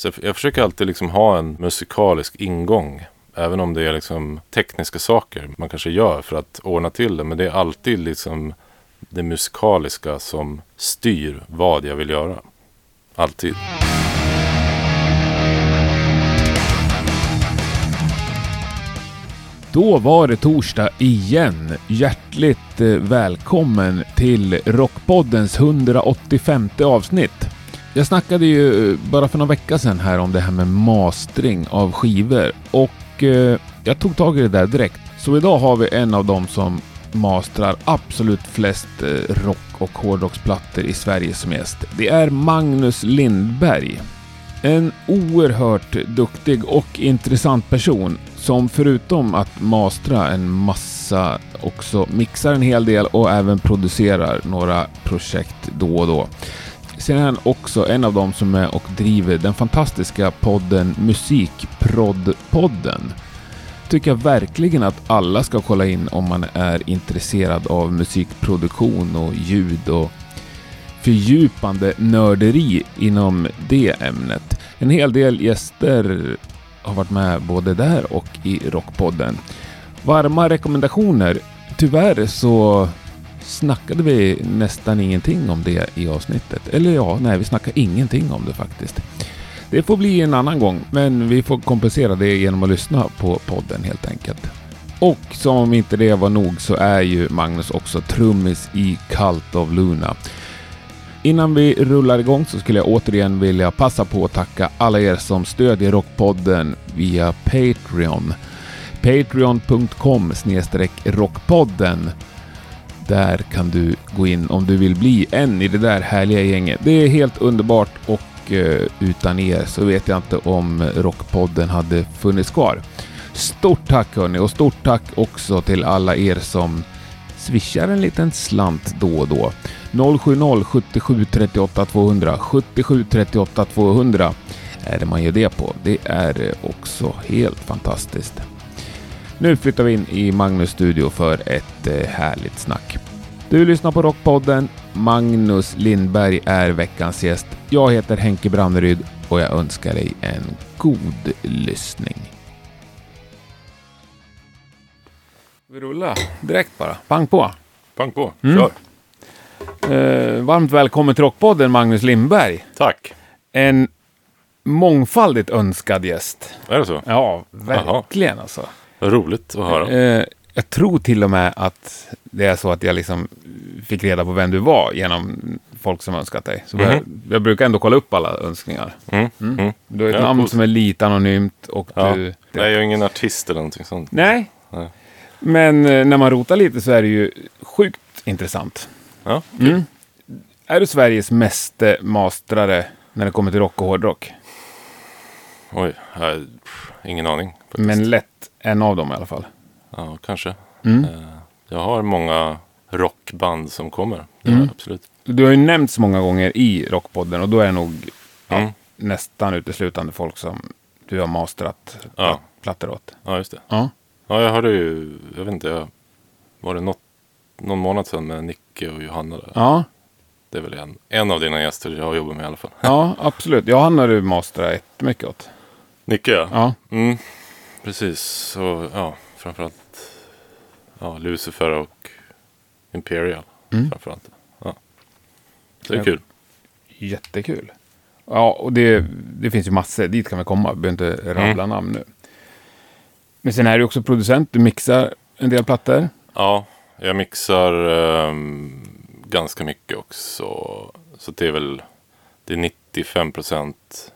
Så jag, jag försöker alltid liksom ha en musikalisk ingång. Även om det är liksom tekniska saker man kanske gör för att ordna till det. Men det är alltid liksom det musikaliska som styr vad jag vill göra. Alltid. Då var det torsdag igen. Hjärtligt eh, välkommen till Rockpoddens 185 avsnitt. Jag snackade ju eh, bara för några vecka sedan här om det här med mastering av skivor och eh, jag tog tag i det där direkt. Så idag har vi en av dem som mastrar absolut flest eh, rock och hårdrocksplattor i Sverige som gäst. Det är Magnus Lindberg. En oerhört duktig och intressant person som förutom att mastra en massa också mixar en hel del och även producerar några projekt då och då. Sen är han också en av dem som är och driver den fantastiska podden Musikproddpodden. Tycker jag verkligen att alla ska kolla in om man är intresserad av musikproduktion och ljud och fördjupande nörderi inom det ämnet. En hel del gäster har varit med både där och i Rockpodden. Varma rekommendationer. Tyvärr så snackade vi nästan ingenting om det i avsnittet. Eller ja, nej, vi snackade ingenting om det faktiskt. Det får bli en annan gång, men vi får kompensera det genom att lyssna på podden helt enkelt. Och som om inte det var nog så är ju Magnus också trummis i Cult of Luna. Innan vi rullar igång så skulle jag återigen vilja passa på att tacka alla er som stödjer Rockpodden via Patreon. Patreon.com rockpodden. Där kan du gå in om du vill bli en i det där härliga gänget. Det är helt underbart och eh, utan er så vet jag inte om Rockpodden hade funnits kvar. Stort tack hörni och stort tack också till alla er som swishar en liten slant då och då. 070 77 38 200 77 38 200 är det man gör det på. Det är eh, också helt fantastiskt. Nu flyttar vi in i Magnus studio för ett eh, härligt snack. Du lyssnar på Rockpodden. Magnus Lindberg är veckans gäst. Jag heter Henke Branneryd och jag önskar dig en god lyssning. Vi rullar direkt bara. Pang på! Pang på, Mm. kör. Eh, varmt välkommen till Rockpodden, Magnus Lindberg. Tack. En mångfaldigt önskad gäst. Är det så? Ja, verkligen alltså. Vad roligt att höra. Eh, jag tror till och med att det är så att jag liksom fick reda på vem du var genom folk som önskat dig. Så jag, jag brukar ändå kolla upp alla önskningar. Mm. Mm. Du har ett Ja, namn coolt. som är lite anonymt och Ja. du... Nej, jag är ingen artist eller någonting sånt. Nej. Nej. Men eh, när man rotar lite så är det ju sjukt intressant. Ja. Mm. Är du Sveriges meste mastrare när det kommer till rock och hårdrock? Oj, jag, pff, ingen aning. faktiskt. Men lätt en av dem i alla fall. Ja, kanske. Mm. Eh, Jag har många rockband som kommer. Mm. absolut. Du har ju nämnts många gånger i Rockpodden och då är det nog ja, Mm. nästan uteslutande folk som du har mastrat Ja. plattor åt. Ja, just det. Ja. Ja, jag hörde ju, jag vet inte, jag, var det något, någon månad sedan med Nicke och Johanna där? Ja, Det är väl en, en av dina gäster jag jobbar med i alla fall. ja absolut. Jag hann när du mastrat jättemycket åt. Nicke ja. Ja. Mm, precis. Så ja, framförallt ja, Lucifer och Imperial. Mm. Framförallt. Ja. Det är Ja. kul. Jättekul. Ja, och det, det finns ju massor. Dit kan vi komma. Vi behöver inte rabbla namn nu. Men sen är du också producent. Du mixar en del plattor. Ja, jag mixar ehm, ganska mycket också. Så det är väl det är 95 procent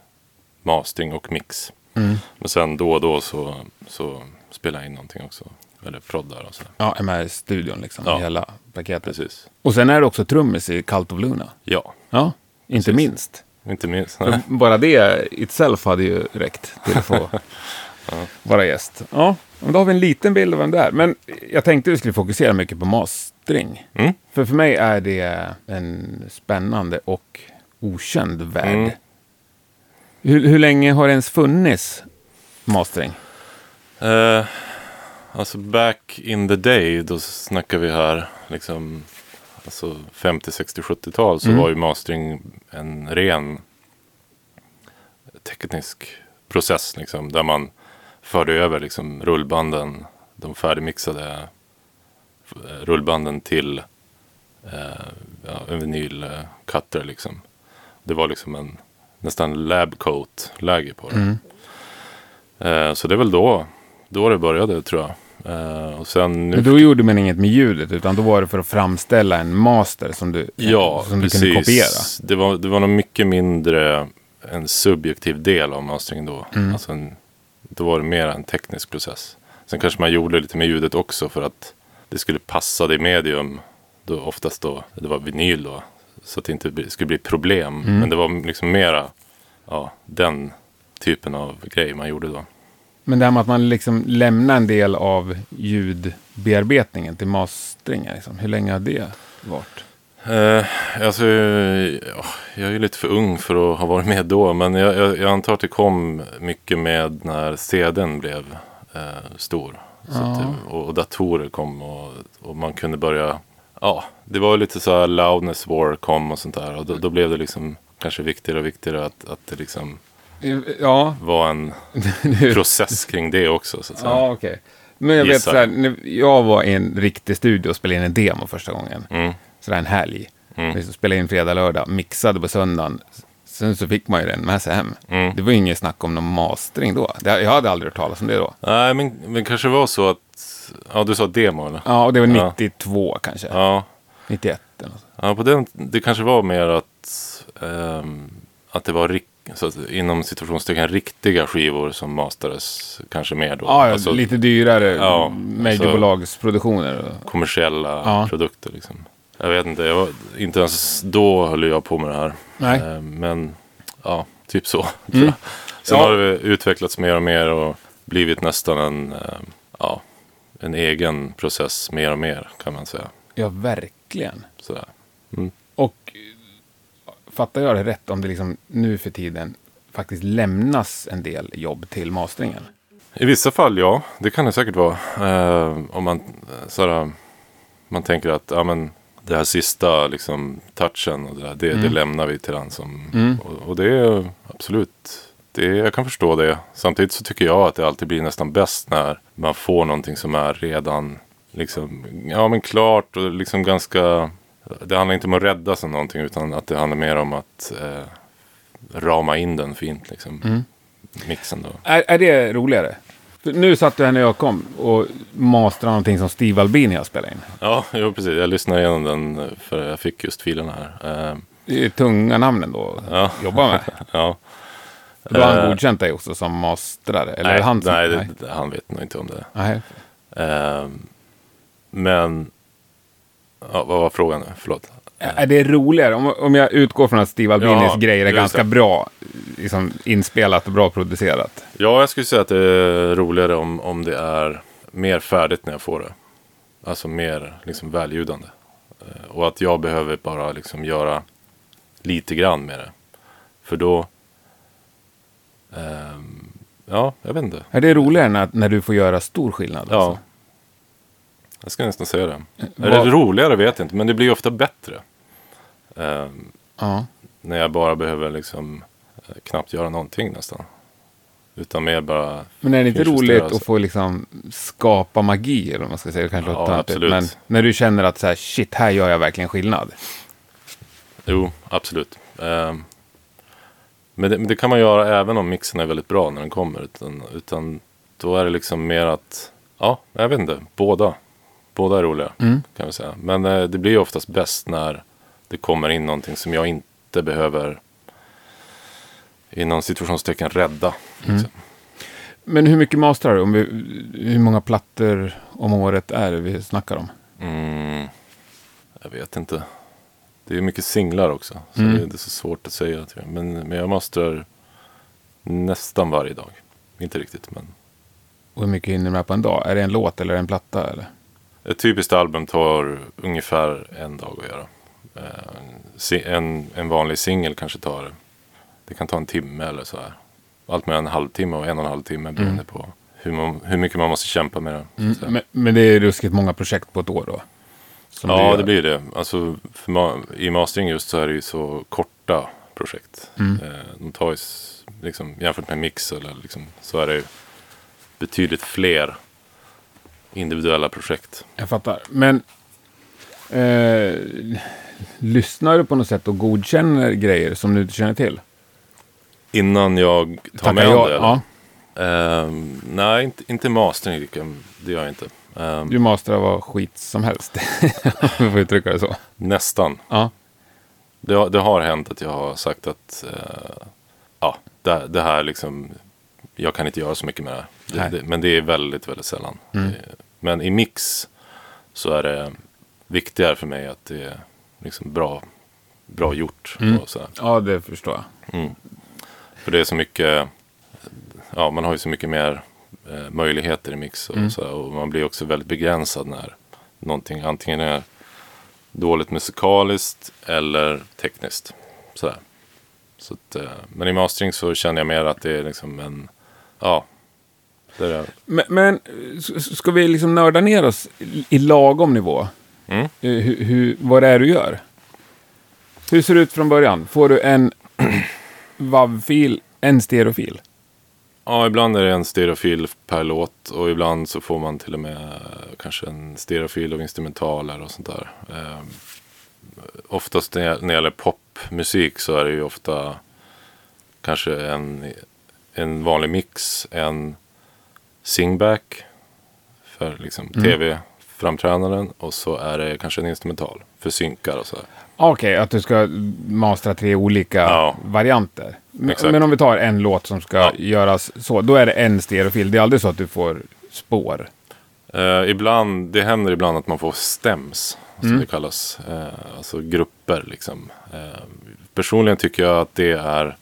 mastering och mix. Mm. Men sen då och då så, så spelar jag in någonting också. Eller proddar och så. Ja, är med i studion liksom. Ja. Hela paketet. Precis. Och sen är du också trummis i Cult of Luna. Ja, Ja, inte Precis. minst. inte minst. Bara det itself hade ju räckt till att få vara gäst. Ja, men då har vi en liten bild av vem det är. Men jag tänkte vi skulle fokusera mycket på mastering. Mm. För för mig är det en spännande och okänd värld. Mm. Hur, hur länge har det ens funnits mastering? Eh, alltså back in the day, då snackar vi här liksom alltså 50, 60, 70-tal så Mm. var ju mastering en ren teknisk process liksom, där man förde över liksom, rullbanden, de färdigmixade eh, rullbanden till eh, ja, en vinylcutter. Liksom. Det var liksom en nästan labcoat-läge på det. Mm. Eh, så det är väl då, då det började tror jag. Eh, och sen nu Men då gjorde man inget med ljudet, utan då var det för att framställa en master som du, Ja, som du precis. kunde kopiera. Det var, det var nog mycket mindre en subjektiv del av mastering då. Mm. Alltså en, då var det mer en teknisk process. Sen kanske man gjorde lite med ljudet också för att det skulle passa det medium. Då oftast då, det var vinyl då. Så att det inte skulle bli problem. Mm. Men det var liksom mera ja, den typen av grej man gjorde då. Men det här med att man liksom lämnar en del av ljudbearbetningen till mastering, liksom. hur länge har det varit? Eh, alltså, ja, jag är ju lite för ung för att ha varit med då. Men jag, jag, jag antar att det kom mycket med när CDn blev eh, stor. Att det, och, och datorer kom och, och man kunde börja. Ja, det var lite så här loudness war kom och sånt där. Och då, då blev det liksom kanske viktigare och viktigare att, att det liksom Ja, var en process kring det också. Så att säga. ja okej. Men jag vet Gissar. så här, jag var i en riktig studio och spelade in en demo första gången. Mm, Sådär en helg. Mm. Vi spelade in fredag, lördag, mixade på söndagen. Sen så fick man ju den med sig hem. mm. Det var ju inget snack om någon mastering då. Det, jag hade aldrig hört talas om det då. Nej, men, men kanske var så att. Ja, du sa demo eller? Ja, och det var Ja. 92 kanske. Ja, 91 eller något. Ja, på den, det kanske var mer att, ehm, att det var rik, så att, inom situationstecken riktiga skivor som masterades kanske mer då. Ja, Alltså lite dyrare ja, majorbolagsproduktioner. och- kommersiella Ja. produkter liksom. Jag vet inte, jag var, inte ens då höll jag på med det här. Nej. Ehm, men ja, typ så. Mm. Sen Ja. har det utvecklats mer och mer och blivit nästan en, ehm, ja, en egen process mer och mer kan man säga. Ja, verkligen. Sådär. Mm. Fattar jag det rätt om det liksom nu för tiden faktiskt lämnas en del jobb till masteringen? I vissa fall ja, det kan det säkert vara. Eh, om man, sådär, man tänker att ja, men, det här sista liksom, touchen och det, där, det, det lämnar vi till den som... Mm. Och, och det är absolut, det, jag kan förstå det. Samtidigt så tycker jag att det alltid blir nästan bäst när man får någonting som är redan liksom, ja men klart och liksom ganska... Det handlar inte om att rädda sig någonting utan att det handlar mer om att eh, rama in den fint liksom. Mm. Mixen då. Är, är det roligare? För nu satt du här när jag kom och mastrade någonting som Steve Albini har spelat in. Ja, jo, precis. Jag lyssnade igenom den för jag fick just filerna här. Eh, Det är tunga namnen då Ja. jobba med. ja. Då har han Eh, godkänt dig också som mastrare? Eller nej, han nej, nej. det- han vet nog inte om det. nej. Eh, men, ja, vad var frågan nu? Förlåt. Är det roligare? Om, om jag utgår från att Steve Albinis Ja, grejer är ganska det. bra liksom, inspelat och bra producerat. Ja, jag skulle säga att det är roligare om, om det är mer färdigt när jag får det. Alltså mer liksom väljudande. Eh, och att jag behöver bara liksom göra lite grann med det. För då, ehm, ja, jag vet inte. Är det roligare när, när du får göra stor skillnad? Ja. Alltså? Jag ska nästan säga det. Är Vad- det roligare vet jag inte, men det blir ofta bättre. Ehm, Ja. när jag bara behöver liksom eh, knappt göra någonting nästan. Utan mer bara... Men är det inte roligt att få liksom skapa magi, eller vad man ska säga? Det kanske Ja, låter absolut. Men när du känner att så här, shit, här gör jag verkligen skillnad. Jo, absolut. Ehm, men, det, men det kan man göra även om mixen är väldigt bra när den kommer. Utan, utan då är det liksom mer att, ja, jag vet inte, båda. Båda är roliga Mm. kan vi säga. Men eh, det blir ju oftast bäst när det kommer in någonting som jag inte behöver inom situationstecken rädda. Mm. Liksom. Men hur mycket mastrar du? Om vi, hur många plattor om året är det vi snackar om? Mm, jag vet inte. Det är mycket singlar också. Så Mm. det, det är så svårt att säga. Men, men jag mastrar nästan varje dag. Inte riktigt, men Och hur mycket hinner du med på en dag? Är det en låt eller en platta? Eller? Ett typiskt album tar ungefär en dag att göra. Eh, En, en vanlig singel kanske tar, det kan ta en timme eller så här. Allt mellan en halvtimme och en och en halv timme beroende på hur, man, hur mycket man måste kämpa med det. säga. Men, men det är ruskigt många projekt på ett år då? Ja, gör. det blir det. Alltså, för ma- I mastering just så är det ju så korta projekt. Mm. Eh, de tar ju, liksom, jämfört med mix eller liksom, så är det betydligt fler individuella projekt. Jag fattar. Men eh, lyssnar du på något sätt och godkänner grejer som du inte känner till? Innan jag tar Tackar med jag- det? ja. Ehm, nej, inte, inte mastering. Det gör jag inte. Ehm, Du mastrar vad skit som helst. Om vi får uttrycka det så. Nästan. Ja. Det, har- det har hänt att jag har sagt att eh, ja, det, det här liksom, jag kan inte göra så mycket med det här. Det, det, men det är väldigt, väldigt sällan. Mm. Men i mix så är det viktigare för mig att det är liksom bra, bra gjort. Mm. Och så här. ja, det förstår jag. Mm. För det är så mycket, ja man har ju så mycket mer eh, möjligheter i mix och, Mm. så här, och man blir också väldigt begränsad när någonting antingen är dåligt musikaliskt eller tekniskt. Så. Så att, eh, men i mastering så känner jag mer att det är liksom en, ja, det Men, men ska vi liksom nörda ner oss i- lagom nivå? mm, Eh, Hur, hur, vad det är du gör? Hur ser det ut från början? Får du en WAV-fil, en stereofil? Ja, ibland är det en stereofil per låt och ibland så får man till och med eh, kanske en stereofil av instrumentaler och sånt där. Eh, oftast när när det gäller popmusik så är det ju ofta kanske en, en vanlig mix, en singback för liksom Mm. tv-framträdanden och så är det kanske en instrumental för synkar och så. här. Okej, att du ska mastra tre olika Ja. varianter. Men, men om vi tar en låt som ska Ja. göras så, då är det en stereofil. Det är aldrig så att du får spår. Eh, ibland, det händer ibland att man får stems, som Mm. det kallas. Eh, alltså grupper liksom. Eh, personligen tycker jag att det är,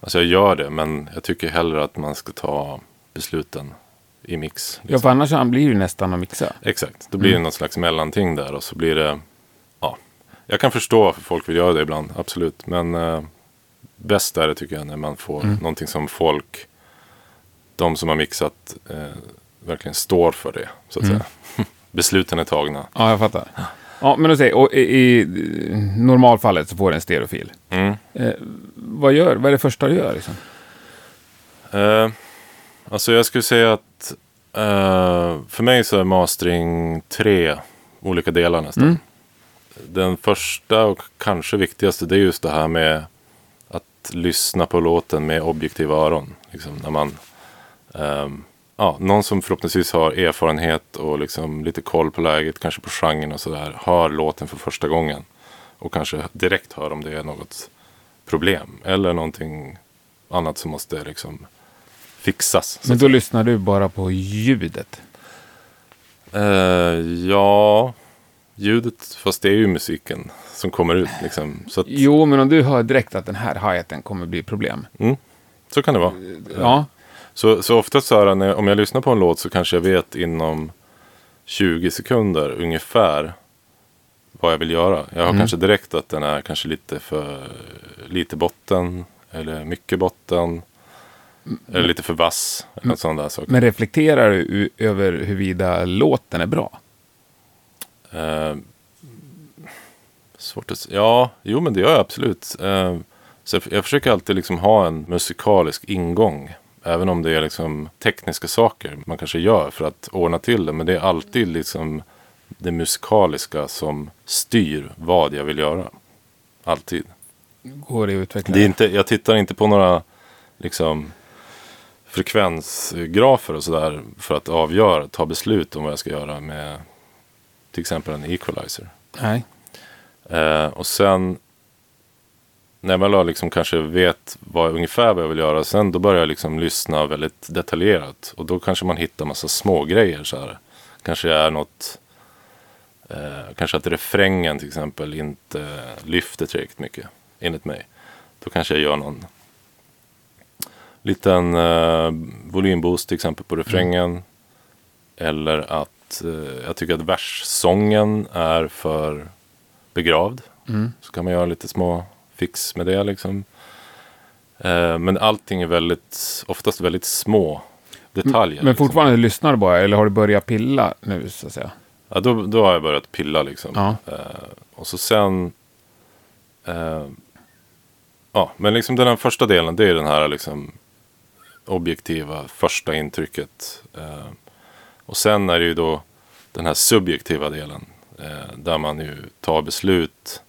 alltså jag gör det, men jag tycker hellre att man ska ta besluten i mix. Ja, Liksom. för annars blir det nästan att mixa. Exakt, då blir det Mm. något slags mellanting där och så blir det, ja. Jag kan förstå varför folk vill göra det ibland, absolut. Men eh, bäst är det tycker jag när man får Mm. någonting som folk, de som har mixat, eh, verkligen står för det. Så att Mm. säga. Besluten är tagna. Ja, jag fattar. Ja, men säger och i, i normalfallet så får du en stereofil. Mm. Eh, vad gör, vad är det första du gör liksom? Alltså jag skulle säga att eh, för mig så är mastering tre olika delar nästan. Mm. Den första och kanske viktigaste det är just det här med att lyssna på låten med objektiva öron. Liksom när man, ehm, ja, någon som förhoppningsvis har erfarenhet och liksom lite koll på läget, kanske på genren och sådär, hör låten för första gången. Och kanske direkt hör om det är något problem eller någonting annat som måste liksom fixas. Men då lyssnar du bara på ljudet. Eh, ja, ljudet, fast det är ju musiken som kommer ut. Liksom. Så, att, Jo, men om du hör direkt att den här hi-haten kommer bli problem. mm, så kan det vara. Ja, Så, så oftast så här, när, om jag lyssnar på en låt så kanske jag vet inom 20 sekunder ungefär vad jag vill göra. Jag har Mm. kanske direkt att den är kanske lite för lite botten eller mycket botten. Eller lite för vass. Eller något sånt där saker. men reflekterar du över huruvida låten är bra? Eh, svårt att Ja, jo men det gör jag absolut. Eh, så jag, jag försöker alltid liksom ha en musikalisk ingång. Även om det är liksom tekniska saker man kanske gör för att ordna till det. Men det är alltid liksom det musikaliska som styr vad jag vill göra. Alltid. Går det att utveckla? Det är inte, jag tittar inte på några liksom frekvensgrafer och sådär för att avgöra, ta beslut om vad jag ska göra med till exempel en equalizer. Nej. Eh, och sen när har liksom kanske vet vad, ungefär vad jag vill göra. Sen då börjar jag liksom lyssna väldigt detaljerat. Och då kanske man hittar massa små grejer så här. Kanske är något. Eh, kanske att refrängen till exempel inte lyfter tillräckligt mycket. Enligt mig. Då kanske jag gör någon liten eh, volymboost till exempel på refrängen. Eller att eh, jag tycker att verssången är för begravd. Mm. Så kan man göra lite små fix med det liksom. Eh, men allting är väldigt, oftast väldigt små detaljer. Men liksom. fortfarande lyssnar du bara, eller har du börjat pilla nu så att säga? Ja, då, då har jag börjat pilla liksom. Ja. Eh, och så sen... Eh, ja, men liksom den här första delen, det är den här liksom objektiva första intrycket. Eh, och sen är det ju då den här subjektiva delen. Eh, där man ju tar beslut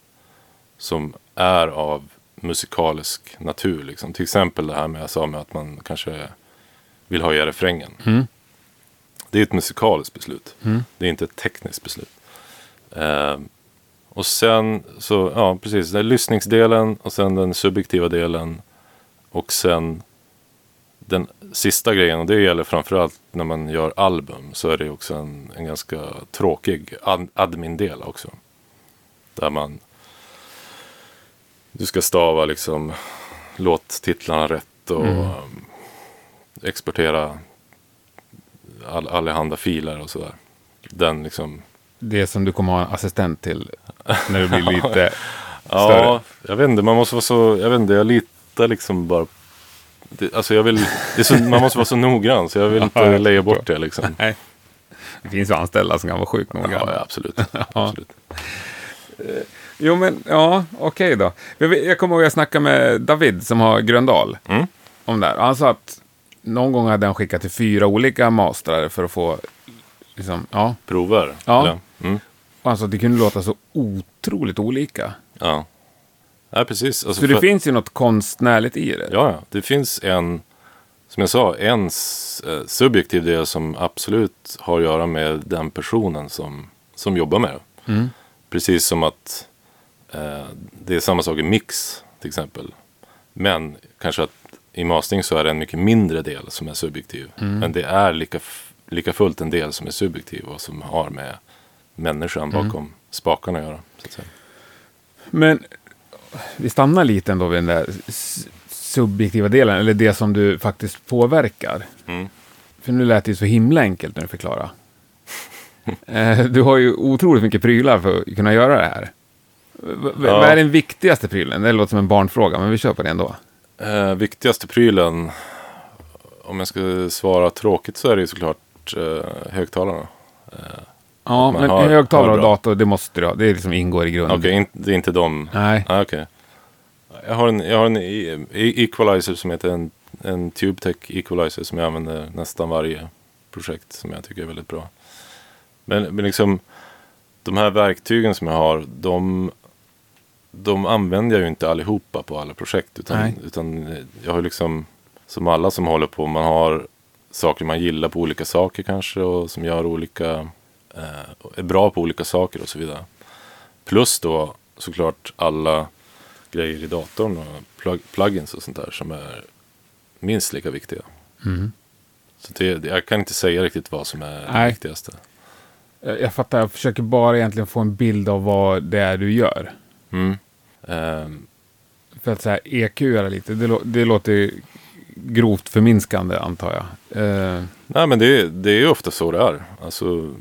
som är av musikalisk natur. Liksom. Till exempel det här med jag sa med att man kanske vill höja refrängen. Mm. Det är ett musikaliskt beslut. Mm. Det är inte ett tekniskt beslut. Eh, och sen så, ja precis, det är lyssningsdelen och sen den subjektiva delen. Och sen den sista grejen, och det gäller framförallt när man gör album, så är det också en, en ganska tråkig ad, admin-del också. Där man, du ska stava liksom låttitlarna rätt och Mm. um, exportera all, allehanda filer och sådär. Den liksom, Det som du kommer ha en assistent till när du blir lite ja, större. jag vet inte, man måste vara så, jag vet inte, jag litar liksom bara det, alltså jag vill, så, man måste vara så noggrann så jag vill inte Ja, lägga bort det liksom. Nej. Det finns ju anställda som kan vara sjukt Ja, noggranna. ja, absolut. absolut. Jo, men ja, okej då. Jag, jag kommer ihåg att jag snackade med David som har Gröndal Mm. om det här. Han sa att någon gång hade han skickat till fyra olika mastrar för att få, liksom, ja. Prover. Ja. Mm. Och han sa att det kunde låta så otroligt olika. Ja. Ja, precis. Alltså, Så det för- finns ju något konstnärligt i det. Ja. Det finns en, som jag sa, en eh, subjektiv del som absolut har att göra med den personen som, som jobbar med det. Mm. Precis som att eh, det är samma sak i mix till exempel. Men kanske att i mastering så är det en mycket mindre del som är subjektiv. Mm. Men det är lika, lika fullt en del som är subjektiv och som har med människan Mm. bakom spakarna att göra. Så att. Men vi stannar lite ändå vid den där subjektiva delen, eller det som du faktiskt påverkar. Mm. För nu lät det ju så himla enkelt när du förklarade. Eh, du har ju otroligt mycket prylar för att kunna göra det här. V- Ja. Vad är den viktigaste prylen? Det låter som en barnfråga, men vi kör på det ändå. Eh, viktigaste prylen, om jag ska svara tråkigt så är det ju såklart eh, högtalarna. Ja, men hör- högtalare och dator, det måste du ha. Det liksom ingår i grunden. Okej, in, det är inte de. Nej. Ah, okej. Jag har en, jag har en equalizer som heter en, en TubeTech equalizer som jag använder nästan varje projekt som jag tycker är väldigt bra. Men, men liksom de här verktygen som jag har, de, de använder jag ju inte allihopa på alla projekt. Utan, Nej. utan jag har liksom, som alla som håller på, man har saker man gillar på olika saker kanske och som gör olika, är bra på olika saker och så vidare. Plus då såklart alla grejer i datorn och plug, plugins och sånt där som är minst lika viktiga. Mm. Så det, jag kan inte säga riktigt vad som är det Nej. viktigaste. Jag jag fattar, jag försöker bara egentligen få en bild av vad det är du gör. Mm. Ehm, För att så här, EQ-göra lite, det, lå- det låter grovt förminskande antar jag. Eh, nej men det, det är ju ofta så det är. Alltså,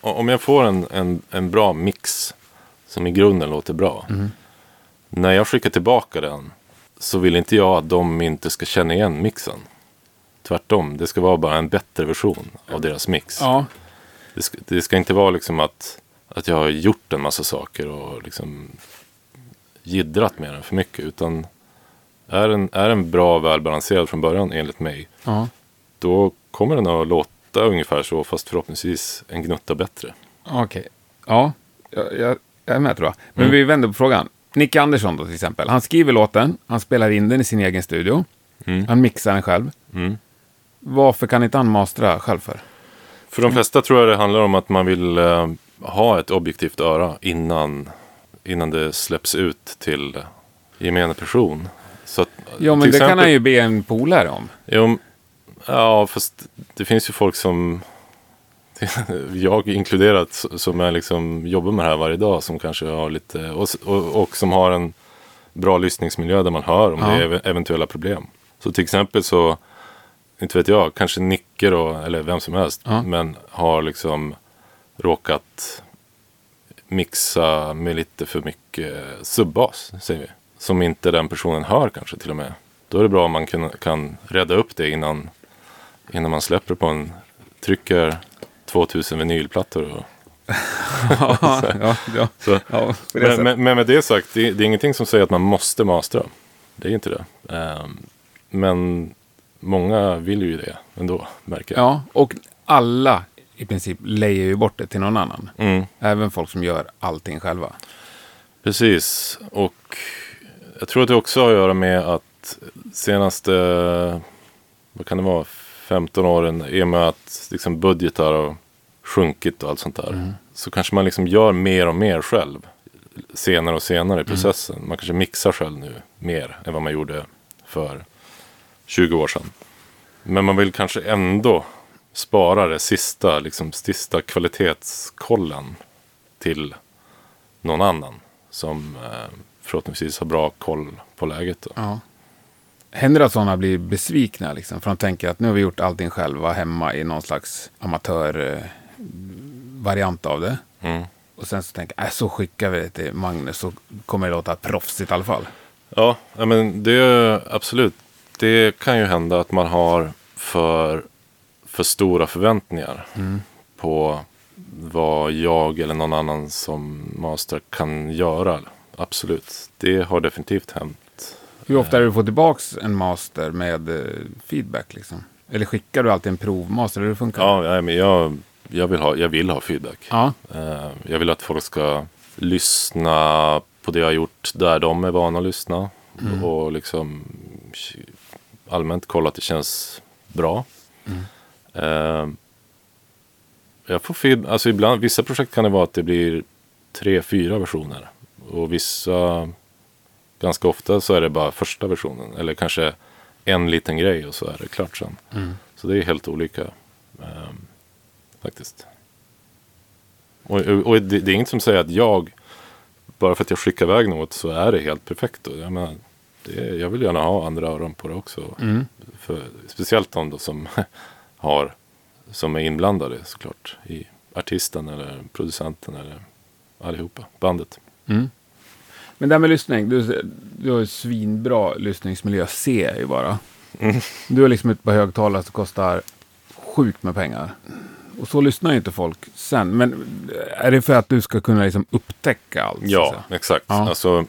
om jag får en, en, en bra mix som i grunden låter bra. Mhm. När jag skickar tillbaka den så vill inte jag att de inte ska känna igen mixen. Tvärtom, det ska vara bara en bättre version av deras mix. ja, Det ska, det ska inte vara liksom att, att jag har gjort en massa saker och liksom jiddrat med den för mycket. Utan är den, är den bra välbalanserad från början enligt mig. ja. Då kommer den att låta ungefär så fast förhoppningsvis en gnutta bättre. Okej. Ja, jag, jag, jag är med tror jag. Men Mm. vi vänder på frågan. Nick Andersson då till exempel. Han skriver låten, han spelar in den i sin egen studio. Mm. Han mixar den själv. Mm. Varför kan inte han mastra själv för? För de flesta tror jag det handlar om att man vill eh, ha ett objektivt öra innan, innan det släpps ut till gemene person. Så att, Ja, men det kan exempel- han ju be en polare om. Jo, ja, fast det finns ju folk som, jag inkluderat, som är liksom, jobbar med det här varje dag. Som kanske har lite, och, och, och som har en bra lyssningsmiljö där man hör om Ja. det är ev- eventuella problem. Så till exempel så, inte vet jag, kanske Nicke då, eller vem som helst, Ja. men har liksom råkat mixa med lite för mycket subbas, säger vi. Som inte den personen hör kanske till och med. Då är det bra om man kan, kan rädda upp det innan, innan man släpper på en, trycker 2000 vinylplattor och ja, ja, ja. Ja, men, men, men med det sagt, det, det är ingenting som säger att man måste mastra. Det är inte det. Ehm, men många vill ju det ändå, märker jag. Ja, och alla i princip lejer ju bort det till någon annan. Mm, Även folk som gör allting själva. precis. Och jag tror att det också har att göra med att senaste, vad kan det vara, 15 åren, i och med att liksom budgetar har sjunkit och allt sånt där. Så kanske man liksom gör mer och mer själv. Senare och senare i processen. Man kanske mixar själv nu mer än vad man gjorde för 20 år sedan. Men man vill kanske ändå spara det sista, liksom sista kvalitetskollen till någon annan. Som eh, förhoppningsvis har bra koll på läget. Då. Ja. Händer det att sådana blir besvikna liksom? För de tänker att nu har vi gjort allting själva hemma i någon slags amatörvariant av det. Mm. Och sen så tänker jag, äh, så skickar vi det till Magnus så kommer det låta proffsigt i alla fall. Ja, men det är absolut. Det kan ju hända att man har för, för stora förväntningar på vad jag eller någon annan som master kan göra. Absolut, det har definitivt hänt. Hur ofta det du får tillbaks en master med eh, feedback liksom? Eller skickar du alltid en provmaster? Hur funkar det? Ja, ja, men jag, jag, vill ha, jag vill ha feedback. Ja. Eh, Jag vill att folk ska lyssna på det jag har gjort där de är vana att lyssna. Och liksom allmänt kolla att det känns bra. Eh, Jag får feed, alltså ibland, vissa projekt kan det vara att det blir tre, fyra versioner. Och vissa, ganska ofta så är det bara första versionen. Eller kanske en liten grej och så är det klart sen. Så det är helt olika. eh, faktiskt. Och, och, och det, det är inget som säger att jag, bara för att jag skickar iväg något så är det helt perfekt. Då. Jag, menar, det, jag vill gärna ha andra öron på det också. Mm. För, speciellt de som har, som är inblandade såklart. I artisten eller producenten eller allihopa, bandet. Mm. Men det här med lyssning. Du, du har ju svinbra lyssningsmiljö, jag ju bara. Mm. Du har liksom ett par högtalare som kostar sjukt med pengar. Och så lyssnar ju inte folk sen. Men är det för att du ska kunna liksom upptäcka allt? Ja, exakt. Ja. Alltså,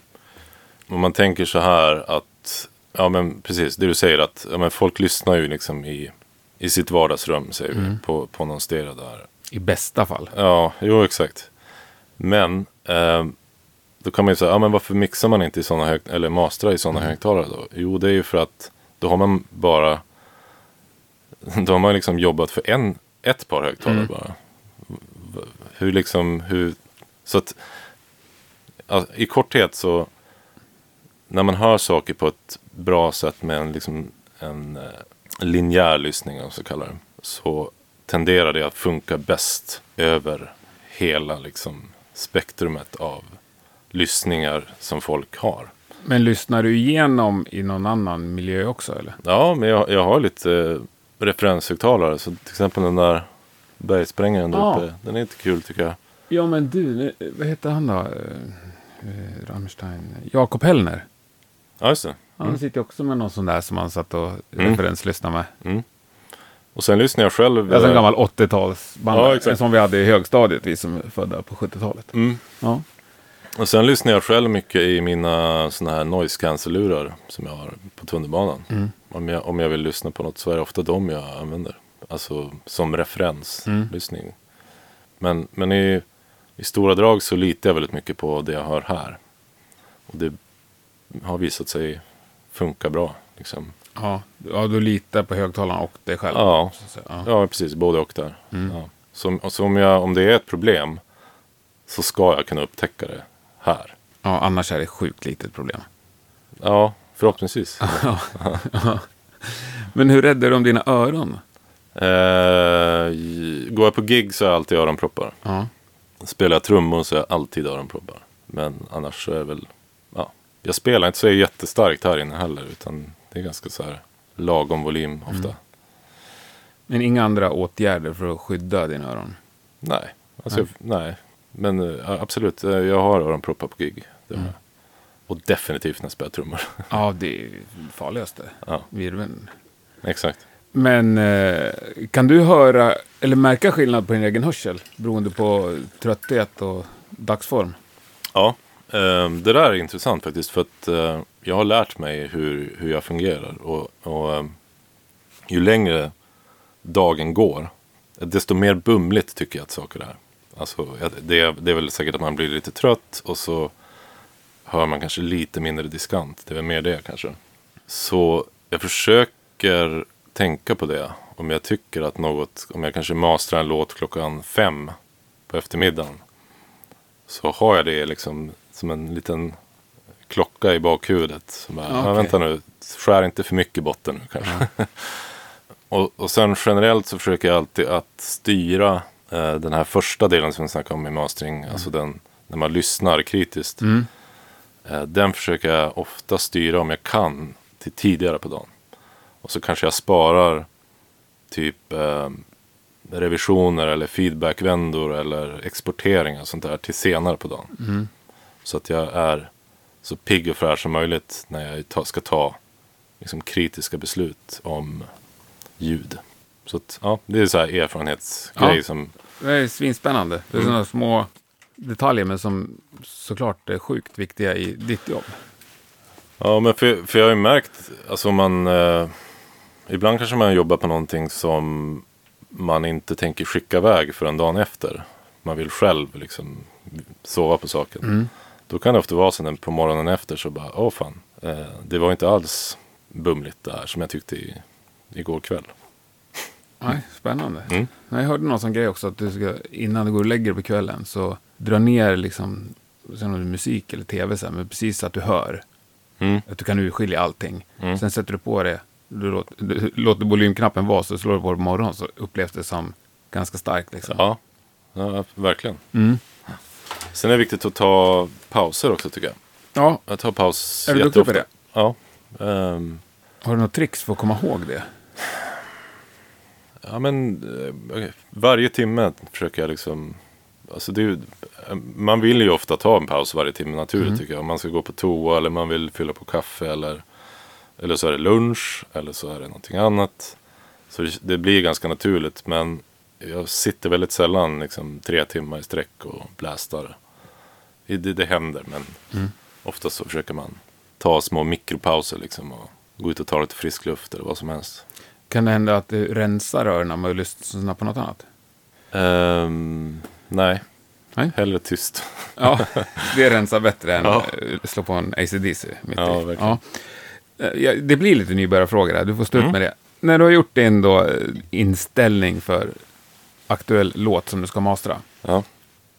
om man tänker så här att, ja men precis, det du säger att ja, men folk lyssnar ju liksom i, i sitt vardagsrum, säger vi, på, på någon stereo där. I bästa fall. Ja, jo exakt. Men eh, då kan man ju säga, ja men varför mixar man inte i sådana hög eller mastrar i sådana högtalare då? Jo, det är ju för att då har man bara, då har man liksom jobbat för en, ett par högtalare bara. V- Hur liksom, hur, så att alltså, i korthet så när man hör saker på ett bra sätt med en, liksom, en eh, linjär lyssning, om så kallar det, så tenderar det att funka bäst över hela liksom, spektrumet av lyssningar som folk har. Men lyssnar du igenom i någon annan miljö också eller? Ja, men jag, jag har lite eh, referenshögtalare. Så till exempel den där bergsprängaren där Ja. uppe. Den är inte kul tycker jag. Ja men du, vad heter han då? Eh, eh, Rammstein. Jakob Hellner. Ja, just det. Han sitter också med någon sån där som han satt och Mm. referenslyssnade med. Mm. Och sen lyssnar jag själv. Alltså en eh, gammal 80-talsband. Ja, en som vi hade i högstadiet, vi som är födda på 70-talet. Mm. Ja. Och sen lyssnar jag själv mycket i mina såna här noise cancel-lurar som jag har på tunnelbanan. Mm. Om, jag, om jag vill lyssna på något så är det ofta de jag använder. Alltså som referenslyssning. Men, men i, i stora drag så litar jag väldigt mycket på det jag hör här. Och det har visat sig funka bra. Liksom. Ja. ja, du litar på högtalarna och dig själv. Ja. Ja. Ja, precis. Både och där. Mm. Ja. Så, så om, jag, om det är ett problem så ska jag kunna upptäcka det här. ja, annars är det ett sjukt litet problem. Ja, förhoppningsvis. Men hur räddar du om dina öron? Eh, går jag på gig så har jag alltid öronproppar. Ja. Spelar jag trummor så har jag alltid öronproppar. Men annars så är det väl, ja. Jag spelar inte så jättestarkt här inne heller. Utan det är ganska så här lagom volym ofta. Men inga andra åtgärder för att skydda dina öron? Nej, alltså, nej. Men eh, absolut, eh, jag har öronproppar på gig. Jag. Och definitivt när jag spelar trummor. Ja, det är farligaste. ja, Virveln. exakt. Men eh, kan du höra eller märka skillnad på din egen hörsel beroende på trötthet och dagsform? Ja, eh, det där är intressant faktiskt. För att jag har lärt mig hur, hur jag fungerar. Och, och eh, ju längre dagen går, desto mer bumligt tycker jag att saker är. Alltså, det, är, det är väl säkert att man blir lite trött och så hör man kanske lite mindre diskant. Det är väl mer det kanske. Så jag försöker tänka på det. Om jag tycker att något, om jag kanske masterar en låt klockan fem på eftermiddagen. Så har jag det liksom som en liten klocka i bakhuvudet. Som bara, okay. vänta nu, skär inte för mycket botten nu kanske. Mm. och, och sen generellt så försöker jag alltid att styra den här första delen som vi snackade om i mastering. Mm. Alltså den, när man lyssnar kritiskt. Mm. Eh, den försöker jag ofta styra om jag kan till tidigare på dagen. Och så kanske jag sparar typ eh, revisioner eller feedbackvändor eller exportering och sånt där till senare på dagen. Mm. Så att jag är så pigg och fräsch som möjligt när jag ta, ska ta liksom, kritiska beslut om ljud. Så att, ja, det är så här erfarenhetsgrej ja, som... Det är svinspännande. Det är mm. sådana små detaljer men som såklart är sjukt viktiga i ditt jobb. Ja, men för, för jag har ju märkt, alltså man... Eh, ibland kanske man jobbar på någonting som man inte tänker skicka iväg förrän dagen efter. Man vill själv liksom sova på saken. Mm. Då kan det ofta vara så på morgonen efter så bara, åh fan, eh, det var inte alls bumligt det här som jag tyckte i, igår kväll. Nej, spännande. Mm. Jag hörde någon sån grej också att du ska, innan du går och lägger dig på kvällen så dra ner liksom, sen om musik eller tv, så här, men precis så att du hör. Mm. Att du kan urskilja allting. Mm. Sen sätter du på det, du låter, du låter volymknappen vara, så slår du på det på morgonen så upplevs det som ganska starkt. Liksom. Ja. ja, verkligen. Mm. Sen är det viktigt att ta pauser också tycker jag. Ja. Jag tar paus Är du duktig på det? Ja. Um... Har du något tricks för att komma ihåg det? Ja men okay. Eh, varje timme försöker jag liksom Alltså det, man vill ju ofta ta en paus varje timme naturligt mm. tycker jag. Om man ska gå på toa eller man vill fylla på kaffe eller, eller så är det lunch eller så är det någonting annat. Så det, det blir ganska naturligt men jag sitter väldigt sällan liksom, tre timmar i sträck och blästar. Det, det händer men mm. oftast så försöker man ta små mikropauser liksom och gå ut och ta lite frisk luft eller vad som helst. Kan det hända att du rensar öronen om du lyssnar på något annat? Um, nej. nej, hellre tyst. ja, det rensar bättre än att ja. slå på en ACDC. Mitt ja, verkligen. Ja. Det blir lite nybörjarfrågor här, du får stå upp mm. med det. När du har gjort din då eh, inställning för aktuell låt som du ska mastra. Ja.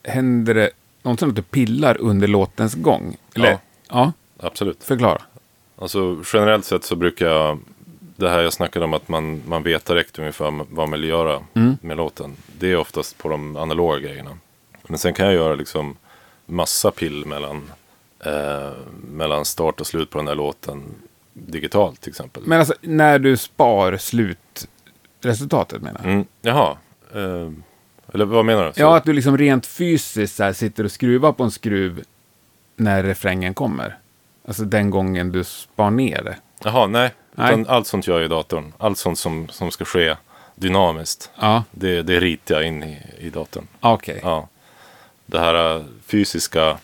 Händer det någonsin att du pillar under låtens gång? Eller? Ja, ja. absolut. Förklara. Alltså generellt sett så brukar jag, det här jag snackade om att man, man vet direkt ungefär vad man vill göra mm. med låten. Det är oftast på de analoga grejerna. Men sen kan jag göra liksom massa pill mellan, eh, mellan start och slut på den här låten digitalt till exempel. Men alltså när du spar slutresultatet menar jag? Mm, jaha, Eh, eller vad menar du? Så? Ja, att du liksom rent fysiskt så här, sitter och skruvar på en skruv när refrängen kommer. Alltså den gången du spar ner det. Jaha, nej. Nej. Allt sånt gör jag i datorn. Allt sånt som, som ska ske dynamiskt. Ja. Det, det ritar jag in i, i datorn. Okej. Okay. Ja. Det här uh, fysiska.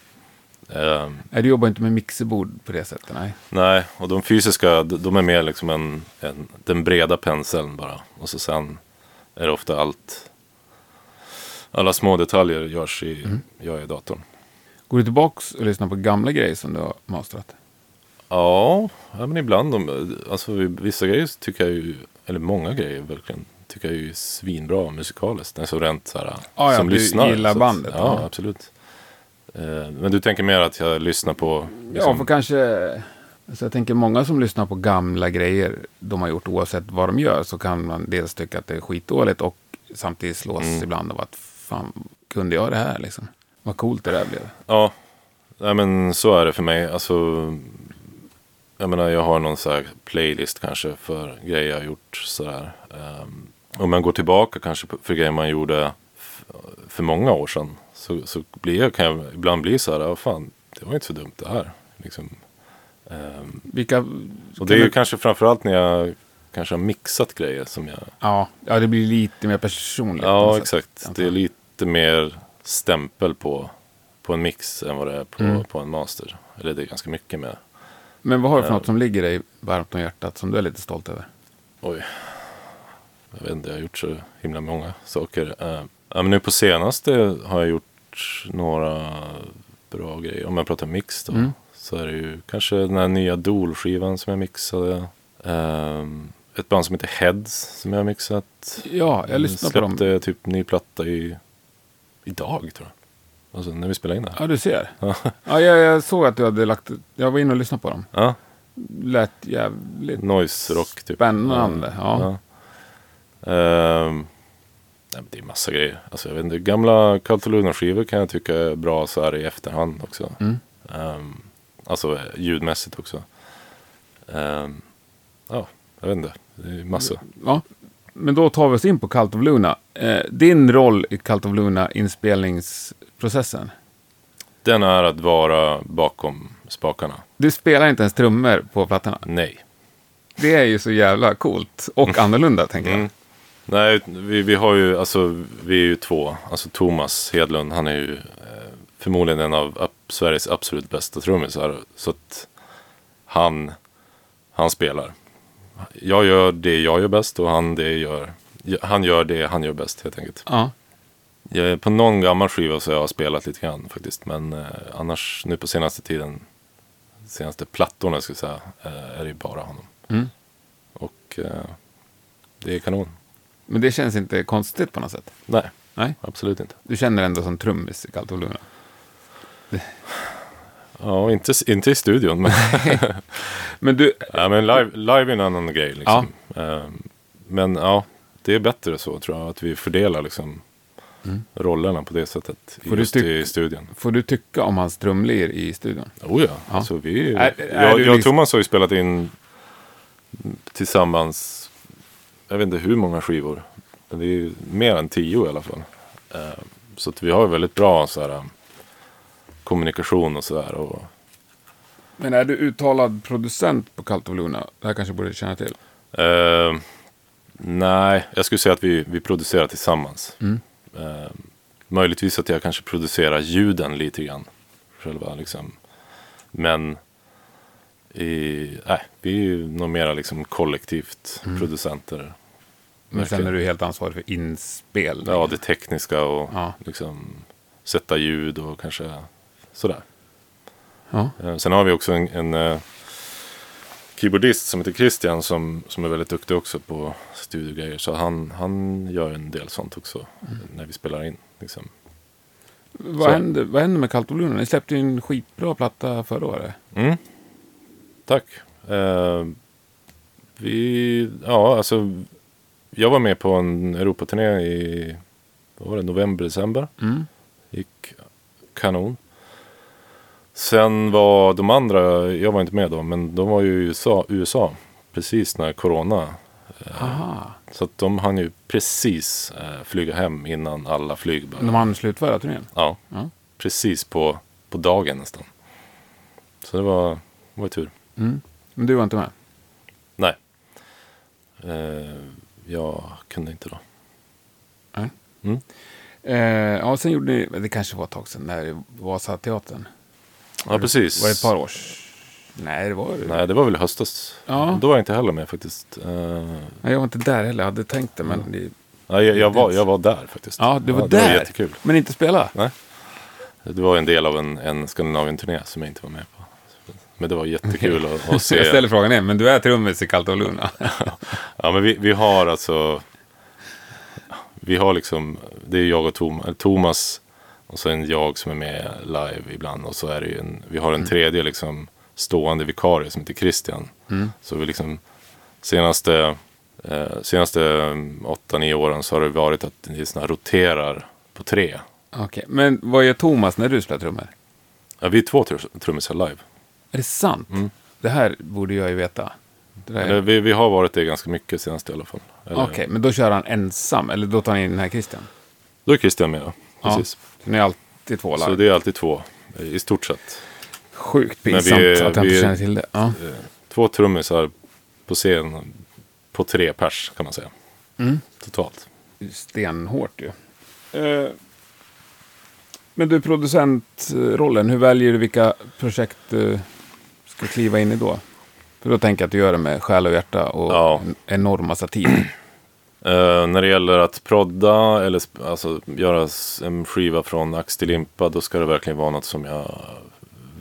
Nej, du jobbar inte med mixerbord på det sättet? Nej. Nej, och de fysiska de är mer liksom en, en, den breda penseln bara. Och så sen är det ofta allt. Alla små detaljer görs i, mm. gör i datorn. Går du tillbaka och lyssnar på gamla grejer som du har mastrat? Ja, men ibland. De, alltså, vissa grejer tycker jag ju, eller många grejer verkligen, tycker jag är svinbra musikaliskt. Alltså rent så här, ah, som ja, lyssnar. Du gillar bandet? Att, ja, ja, absolut. Eh, men du tänker mer att jag lyssnar på... Liksom... Ja, för kanske... Så jag tänker många som lyssnar på gamla grejer de har gjort oavsett vad de gör så kan man dels tycka att det är skitdåligt och samtidigt slås mm. ibland av att fan, kunde jag det här liksom? Vad coolt det där blev. Ja, Nej, men så är det för mig. Alltså, jag menar, jag har någon så här playlist kanske för grejer jag har gjort sådär. Um, om man går tillbaka kanske för grejer man gjorde för många år sedan. Så, så blir jag, kan jag ibland bli så här, ja fan, det var inte så dumt det här. Liksom, Um, Vilka, och det är ju du... kanske framförallt när jag kanske har mixat grejer som jag... Ja, ja, det blir lite mer personligt. Ja, sätt, exakt. antar Det är lite mer stämpel på, på en mix än vad det är på, Mm. på en master. Eller det är ganska mycket med. Men vad har du för något som ligger dig varmt om hjärtat som du är lite stolt över? Oj. Jag vet inte, jag har gjort så himla många saker. Ja, men nu på senaste har jag gjort några bra grejer. Om jag pratar mix då. Mm. Så är det ju kanske den här nya Dool-skivan som jag mixade. Ehm, ett band som heter Heads som jag har mixat. Ja, jag lyssnar på dem. Släppte typ ny platta i, idag tror jag. Alltså när vi spelade in det här. Ja, du ser. ja, jag, jag såg att du hade lagt... Jag var inne och lyssnade på dem. Ja, Lät jävligt noise rock typ. spännande. Ja. Ja. Ehm, nej, men det är massa grejer. Alltså, jag vet inte, gamla Cult of Luna-skivor kan jag tycka är bra så här i efterhand också. Mm. Ehm, alltså ljudmässigt också. Ehm, ja, jag vet inte. Det är massa. ja. Men då tar vi oss in på Cult of Luna. Eh, din roll i Cult of Luna inspelningsprocessen. Den är att vara bakom spakarna. Du spelar inte ens trummor på plattorna. Nej. Det är ju så jävla coolt och annorlunda, tänker jag. Mm. Nej, vi, vi har ju, alltså vi är ju två. Alltså Thomas Hedlund, han är ju eh, förmodligen en av ab- Sveriges absolut bästa trummisar. Så att han, han spelar. Jag gör det jag gör bäst och han, det gör, han gör det han gör bäst helt enkelt. Ja. Jag på någon gammal skiva så har jag spelat lite grann faktiskt. Men eh, annars nu på senaste tiden, senaste plattorna jag ska säga, eh, är det ju bara honom. Mm. Och eh, det är kanon. Men det känns inte konstigt på något sätt. Nej, Nej. absolut inte. Du känner ändå som trummis i Luna. Ja, inte, inte i studion. Men, Men du, ja, men live, live är en annan grej. Liksom. Ehm, men ja, det är bättre så tror jag. Att vi fördelar liksom, rollerna på det sättet. Får just i studion. får du tycka om hans trumlir i studion? Oh ja, Ja. Alltså, vi, Är- är jag, jag och liksom- Thomas har ju spelat in tillsammans, jag vet inte hur många skivor. Men det är mer än tio i alla fall. Ehm, så vi har väldigt bra så här, kommunikation och sådär. Men är du uttalad producent på Cult of Luna? Det här kanske borde känna till. Eh, nej, jag skulle säga att vi, vi producerar tillsammans. Mm. Eh, möjligtvis att jag kanske producerar ljuden lite grann. Själva liksom. Men i, nej, vi är ju nog mera liksom kollektivt producenter. Mm. Men sen är du helt ansvarig för inspel. Ja, det tekniska och Ja. liksom sätta ljud och kanske sådär. Ja. Eh, Sen har vi också en, en eh, keyboardist som heter Christian som, som är väldigt duktig också på studiogrejer. Så han, han gör en del sånt också när vi spelar in. Liksom. Vad, Så. hände, vad hände med Luna? Ni släppte ju en skitbra platta förra året. Mm. Tack. Eh, vi, ja alltså, jag var med på en Europaturné i vad var det, november, december. Mm. Gick kanon. Sen var de andra, jag var inte med då, men de var ju i USA, USA precis när corona. Aha. Så att de hann ju precis eh, flyga hem innan alla flyg började. De hann slutföra turnén. Ja, Ja. precis på, på dagen nästan. Så det var, det var tur. Mm. Men du var inte med? Nej. Eh, jag kunde inte då. Eh, ja, sen gjorde ni, det kanske var ett tag sedan, när Vasateatern. Ja, precis. Var det ett par års? Nej, det var det. Nej, det var väl i höstas. Ja. Då var jag inte heller med faktiskt. Eh, Nej, jag var inte där heller. Jag hade tänkt det, men... Det... nej, jag, jag, var, jag var där faktiskt. Ja, du var Det var där. jättekul. Men inte spela? Nej. Det var en del av en, en Skandinavien-turné som jag inte var med på. Men det var jättekul att, att Jag se. ställer frågan igen, men du är trummis i Cult of Luna? Ja, men vi, vi har alltså... Vi har liksom... Det är jag och Tom, Thomas. Och så en jag som är med live ibland. Och så är det ju en... Vi har en tredje liksom stående vikarie som heter Christian. Mm. Så vi liksom... Senaste... Eh, senaste mm, åtta, nio åren så har det varit att det såna roterar på tre. Okej, men vad gör Thomas när du spelar trummor? Ja, vi är två tr- trummisar live. Är det sant? Mm. Det här borde jag ju veta. Eller, vi, vi har varit det ganska mycket senast i alla fall. Okej, men då kör han ensam, eller då tar han in den här Christian? Då är Christian med, ja. Ja. Precis. Så ni är alltid två Så live? det är alltid två, eh, i stort sett. Sjukt pinsamt är- att jag inte känner till det. Ja. Eh, Två trummisar på scen på tre pers kan man säga. Mm. Totalt. stenhårt ju. Eh, men du, producentrollen, hur väljer du vilka projekt du ska kliva in i då? För då tänker jag att du gör det med själ och hjärta och Ja. en enorm massa tid. Eh, när det gäller att prodda eller alltså, göra en skiva från ax till limpa då ska det verkligen vara något som jag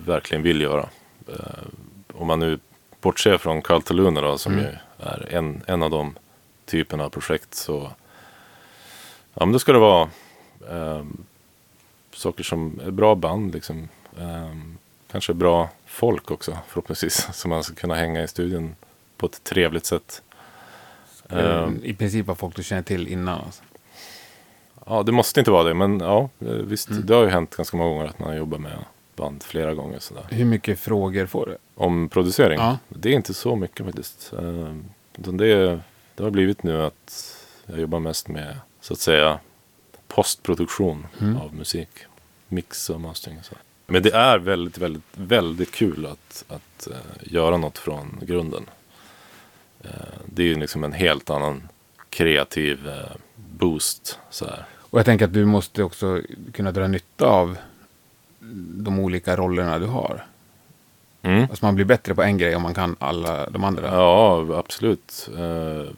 verkligen vill göra. Eh, om man nu bortser från Carl Luna då som Mm. ju är en, en av de typerna av projekt så ja men då ska det vara ehm, saker som är bra band liksom. Ehm, kanske bra folk också förhoppningsvis som man ska kunna hänga i studion på ett trevligt sätt. Ehm, I princip vad folk du känner till innan. Alltså. Ja, det måste inte vara det, men ja, eh, visst. Mm. Det har ju hänt ganska många gånger att man har jobbat med band flera gånger sådär. Hur mycket frågor får du? Om producering? Ja. Det är inte så mycket faktiskt. Eh, utan det, det har blivit nu att jag jobbar mest med, så att säga, postproduktion Mm. av musik. Mix och mastering och så. Men det är väldigt, väldigt, väldigt kul att, att eh, göra något från grunden. Eh, det är ju liksom en helt annan kreativ eh, boost. Så här. Och jag tänker att du måste också kunna dra nytta av de olika rollerna du har. Mm. Alltså man blir bättre på en grej om man kan alla de andra. Ja, absolut. Eh,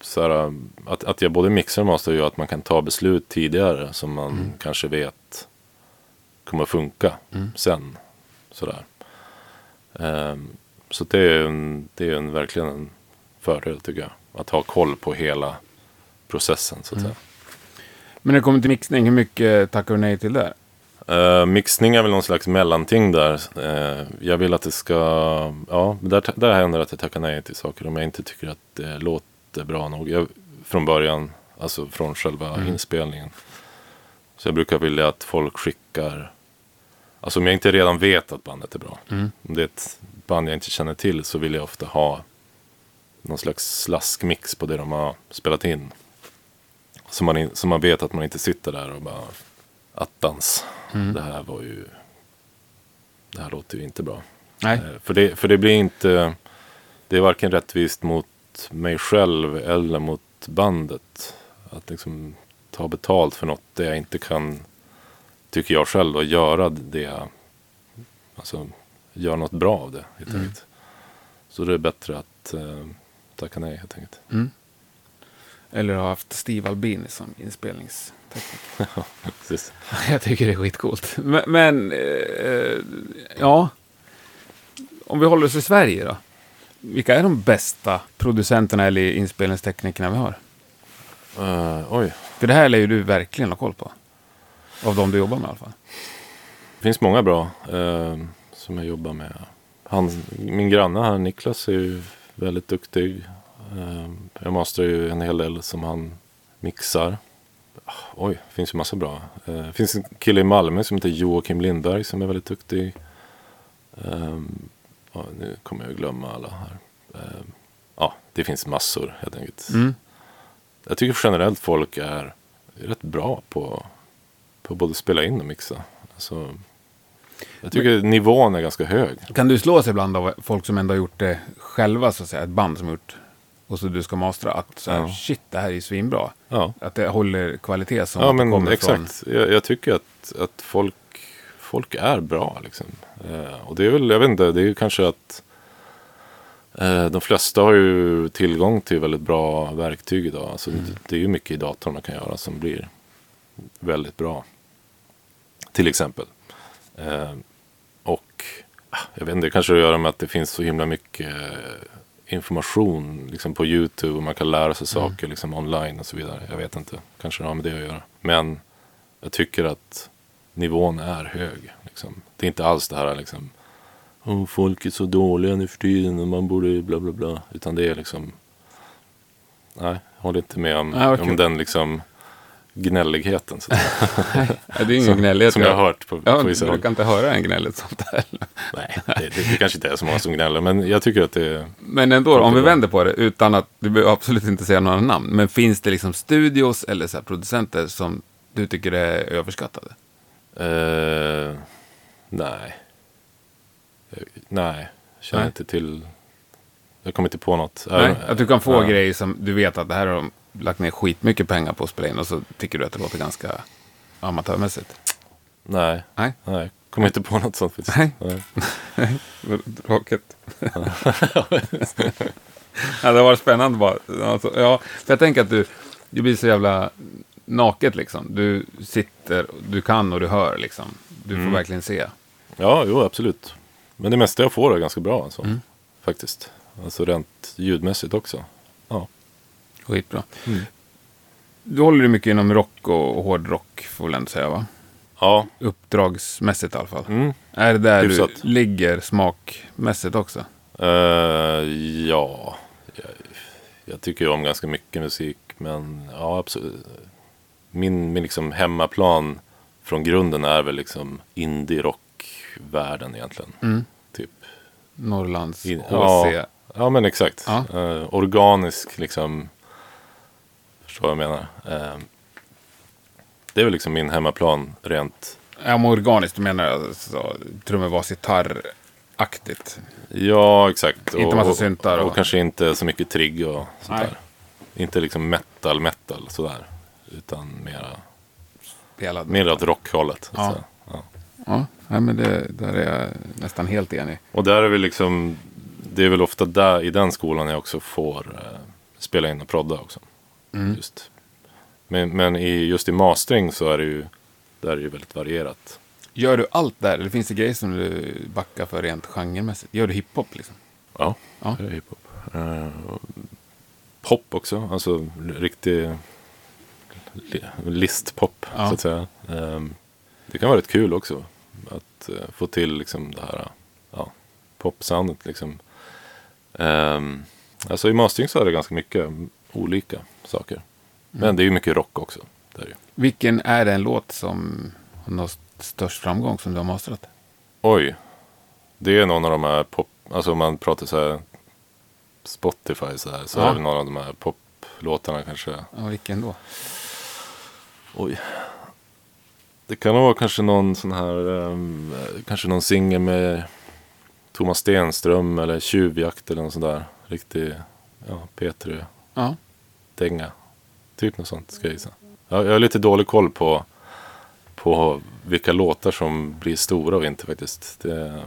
så här, att, att jag både mixar och master gör att man kan ta beslut tidigare som man Mm. kanske vet kommer att funka Mm. sen. Sådär. Eh, så det är, en, det är en, verkligen en fördel tycker jag. Att ha koll på hela processen så att Mm. säga. Men när det kommer till mixning, hur mycket tackar du nej till där? Uh, mixning är väl någon slags mellanting där. Eh, jag vill att det ska, ja, där, där händer att jag tackar nej till saker om jag inte tycker att det låter bra nog. Jag, från början, alltså från själva Mm. inspelningen. Så jag brukar vilja att folk skickar, alltså om jag inte redan vet att bandet är bra. Mm. Om det är ett band jag inte känner till så vill jag ofta ha någon slags slaskmix på det de har spelat in. Så man, så man vet att man inte sitter där och bara attans. Mm. Det här var ju... Det här låter ju inte bra. Nej. Eh, För det, för det blir inte... Det är varken rättvist mot mig själv eller mot bandet. Att liksom ta betalt för något där jag inte kan, tycker jag själv, då, göra det. Alltså, göra något bra av det helt Mm. Så det är bättre att eh, tacka nej helt enkelt. Mm. Eller har haft Steve Albini som inspelningstekniker. Precis. Jag tycker det är skitcoolt. Men, men eh, ja. Om vi håller oss i Sverige då. Vilka är de bästa producenterna eller inspelningsteknikerna vi har? Eh, oj, För det här lär ju du verkligen ha koll på. Av de du jobbar med i alla fall. det finns många bra eh, som jag jobbar med. Han, min granne här, Niklas, är ju väldigt duktig. Eh, jag masterar ju en hel del som han mixar. Ah, Oj, det finns ju massa bra. Eh, Det finns en kille i Malmö som heter Joakim Lindberg som är väldigt duktig. Eh, ja, nu kommer jag glömma alla här. Ja, det finns massor helt enkelt. Mm. Jag tycker generellt folk är rätt bra på, på både spela in och mixa. Alltså, jag tycker nivån är ganska hög. Kan du slå sig ibland av folk som ändå har gjort det själva, så att säga, ett band som har gjort och så du ska mastra, att så här, Ja. shit, det här är ju svinbra. Ja, Att det håller kvalitet som ja men kommer exakt. Jag, jag tycker att, att folk, folk är bra. Liksom. Eh, och det är väl, jag vet inte, det är kanske att eh, de flesta har ju tillgång till väldigt bra verktyg idag. Alltså, Mm. det, det är ju mycket i datorn man kan göra som blir väldigt bra. Till exempel. Eh, och ah, jag vet inte, det kanske har att göra med att det finns så himla mycket eh, information liksom på YouTube och man kan lära sig Mm. saker liksom online och så vidare. Jag vet inte, kanske det har med det att göra. Men jag tycker att nivån är hög. Liksom. Det är inte alls det här liksom, oh, folk är så dåliga nu för tiden och man borde bla bla bla. Utan det är liksom, nej, jag håller inte med om, Nej, okej. om den liksom gnälligheten. Så, Ja, det är ingen som, gnällighet. som jag har hört på, Ja, på vissa du kan inte höra en gnälligt sånt där. Nej, det, det, det kanske inte är så många som gnäller. Men jag tycker att det är... Men ändå, om vi vänder på det, utan att, du behöver absolut inte säga några namn, men finns det liksom studios eller så här producenter som du tycker är överskattade? Eh, nej. Eh, Nej, känner Nej. inte till Jag kommer inte på något. Nej, att du kan få ja. grejer som du vet att det här har de lagt ner skitmycket pengar på att spela in och så tycker du att det låter ganska amatörmässigt. Nej, Nej. nej. Kommer inte på något sånt faktiskt. Nej. Nej. Tråkigt. ja, det var spännande bara. Alltså, ja, för jag tänker att du, du blir så jävla naket liksom. Du sitter, du kan och du hör liksom. Du får Mm. verkligen se. Ja, jo absolut. Men det mesta jag får är ganska bra alltså. Mm. Faktiskt. Alltså rent ljudmässigt också. Skitbra. Mm. Du håller dig mycket inom rock och hårdrock får väl ändå säga va? Ja, Uppdragsmässigt i alla fall. mm. Är det där Hyfsat. du ligger smakmässigt också? Eh, ja, jag, jag tycker ju om ganska mycket musik. Men ja, absolut. Min, min liksom hemmaplan från grunden är väl liksom indie-rock-världen egentligen. Mm. Typ. Norrlands In- HC. ja. Ja, men exakt. Ja. Eh, organisk liksom. Förstår vad jag menar. Eh, det är väl liksom min hemmaplan rent. Ja, men organiskt du menar jag så, trummor, bas, gitarraktigt. Ja, exakt. Inte massa syntar Och, och- och kanske inte så mycket trigg och sånt Nej. där. Inte liksom metal, metal sådär. Utan mera, Spelad. mer åt rockhållet. Ja. säga. Ja. Ja, men det, där är jag nästan helt enig. Och där är vi liksom, det är väl ofta där i den skolan jag också får eh, spela in och prodda också. Mm. Just. Men, men i, just i mastering så är det ju, där är det ju väldigt varierat. Gör du allt där? Eller finns det grejer som du backar för rent genremässigt? Gör du hiphop liksom? Ja, Ja. det är hiphop. Eh, pop också, alltså riktig li- listpop Ja. så att säga. Eh, det kan vara rätt kul också att eh, få till liksom det här ja, popsoundet liksom. Eh, alltså i mastering så är det ganska mycket olika saker. Men det är ju mycket rock också. Det är det ju. Vilken är det en låt som har nått störst framgång som du har mastrat? Oj. Det är någon av de här pop, alltså om man pratar så här Spotify så här, så Ja. är det någon av de här poplåtarna kanske. Ja, vilken då? Oj. Det kan vara kanske någon sån här, ehm, kanske någon singel med Thomas Stenström eller Tjuvjakt eller något sånt där. Riktig, ja, P3-dänga. Ja. Typ något sånt ska jag gissa. Jag, jag har lite dålig koll på, på vilka låtar som blir stora och inte faktiskt. Det,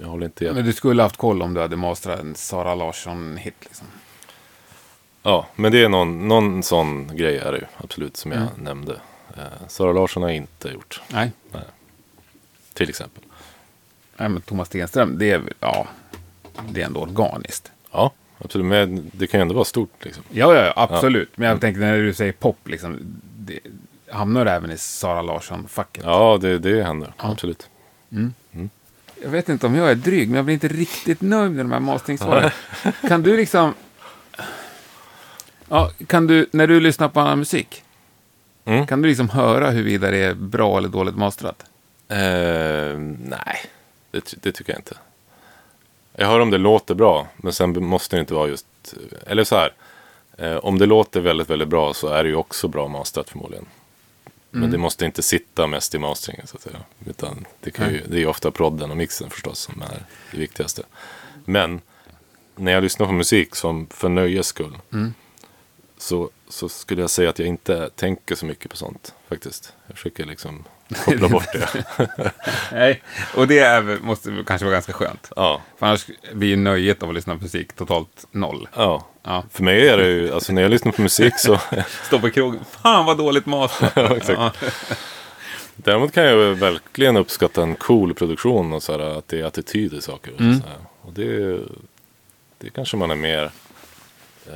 jag håller inte jätte- Men du skulle haft koll om du hade mastrat en Sara Larsson-hit liksom. Ja, men det är någon, någon sån grej är det ju absolut som jag Mm. nämnde. Eh, Sara Larsson har inte gjort, Nej. till exempel. Nej, men Thomas Stenström, det är ja, det är ändå organiskt. Ja, absolut. Men det kan ju ändå vara stort liksom. Ja, ja, ja absolut. Men jag tänkte när du säger pop, liksom, det, hamnar det även i Sara Larsson-facket? Ja, det, det händer. Ja. Absolut. Jag vet inte om jag är dryg, men jag blir inte riktigt nöjd med de här mastering-svaren. kan du liksom... Ja, kan du, när du lyssnar på annan musik, Mm. kan du liksom höra huruvida det är bra eller dåligt mastrat? Eh, nej, det, det tycker jag inte. Jag hör om det låter bra, men sen måste det inte vara just... Eller så här. Eh, om det låter väldigt, väldigt bra så är det ju också bra masterat förmodligen. Men det måste inte sitta mest i masteringen så att säga. Utan det, kan ju, det är ju ofta prodden och mixen förstås som är det viktigaste. Men när jag lyssnar på musik som för nöjes skull. Mm. Så, så skulle jag säga att jag inte tänker så mycket på sånt faktiskt. Jag försöker liksom koppla bort det. Nej, och det är, väl- måste kanske vara ganska skönt. Ja, För annars blir ju nöjet av att lyssna på musik totalt noll. ja. Ja. För mig är det ju, alltså när jag lyssnar på musik så Stå på krogen, fan vad dåligt mastrat. Ja, exakt. Däremot kan jag ju verkligen uppskatta en cool produktion och så här, att det är attityd i saker. Och, Mm. så här. och det, det kanske man är mer eh,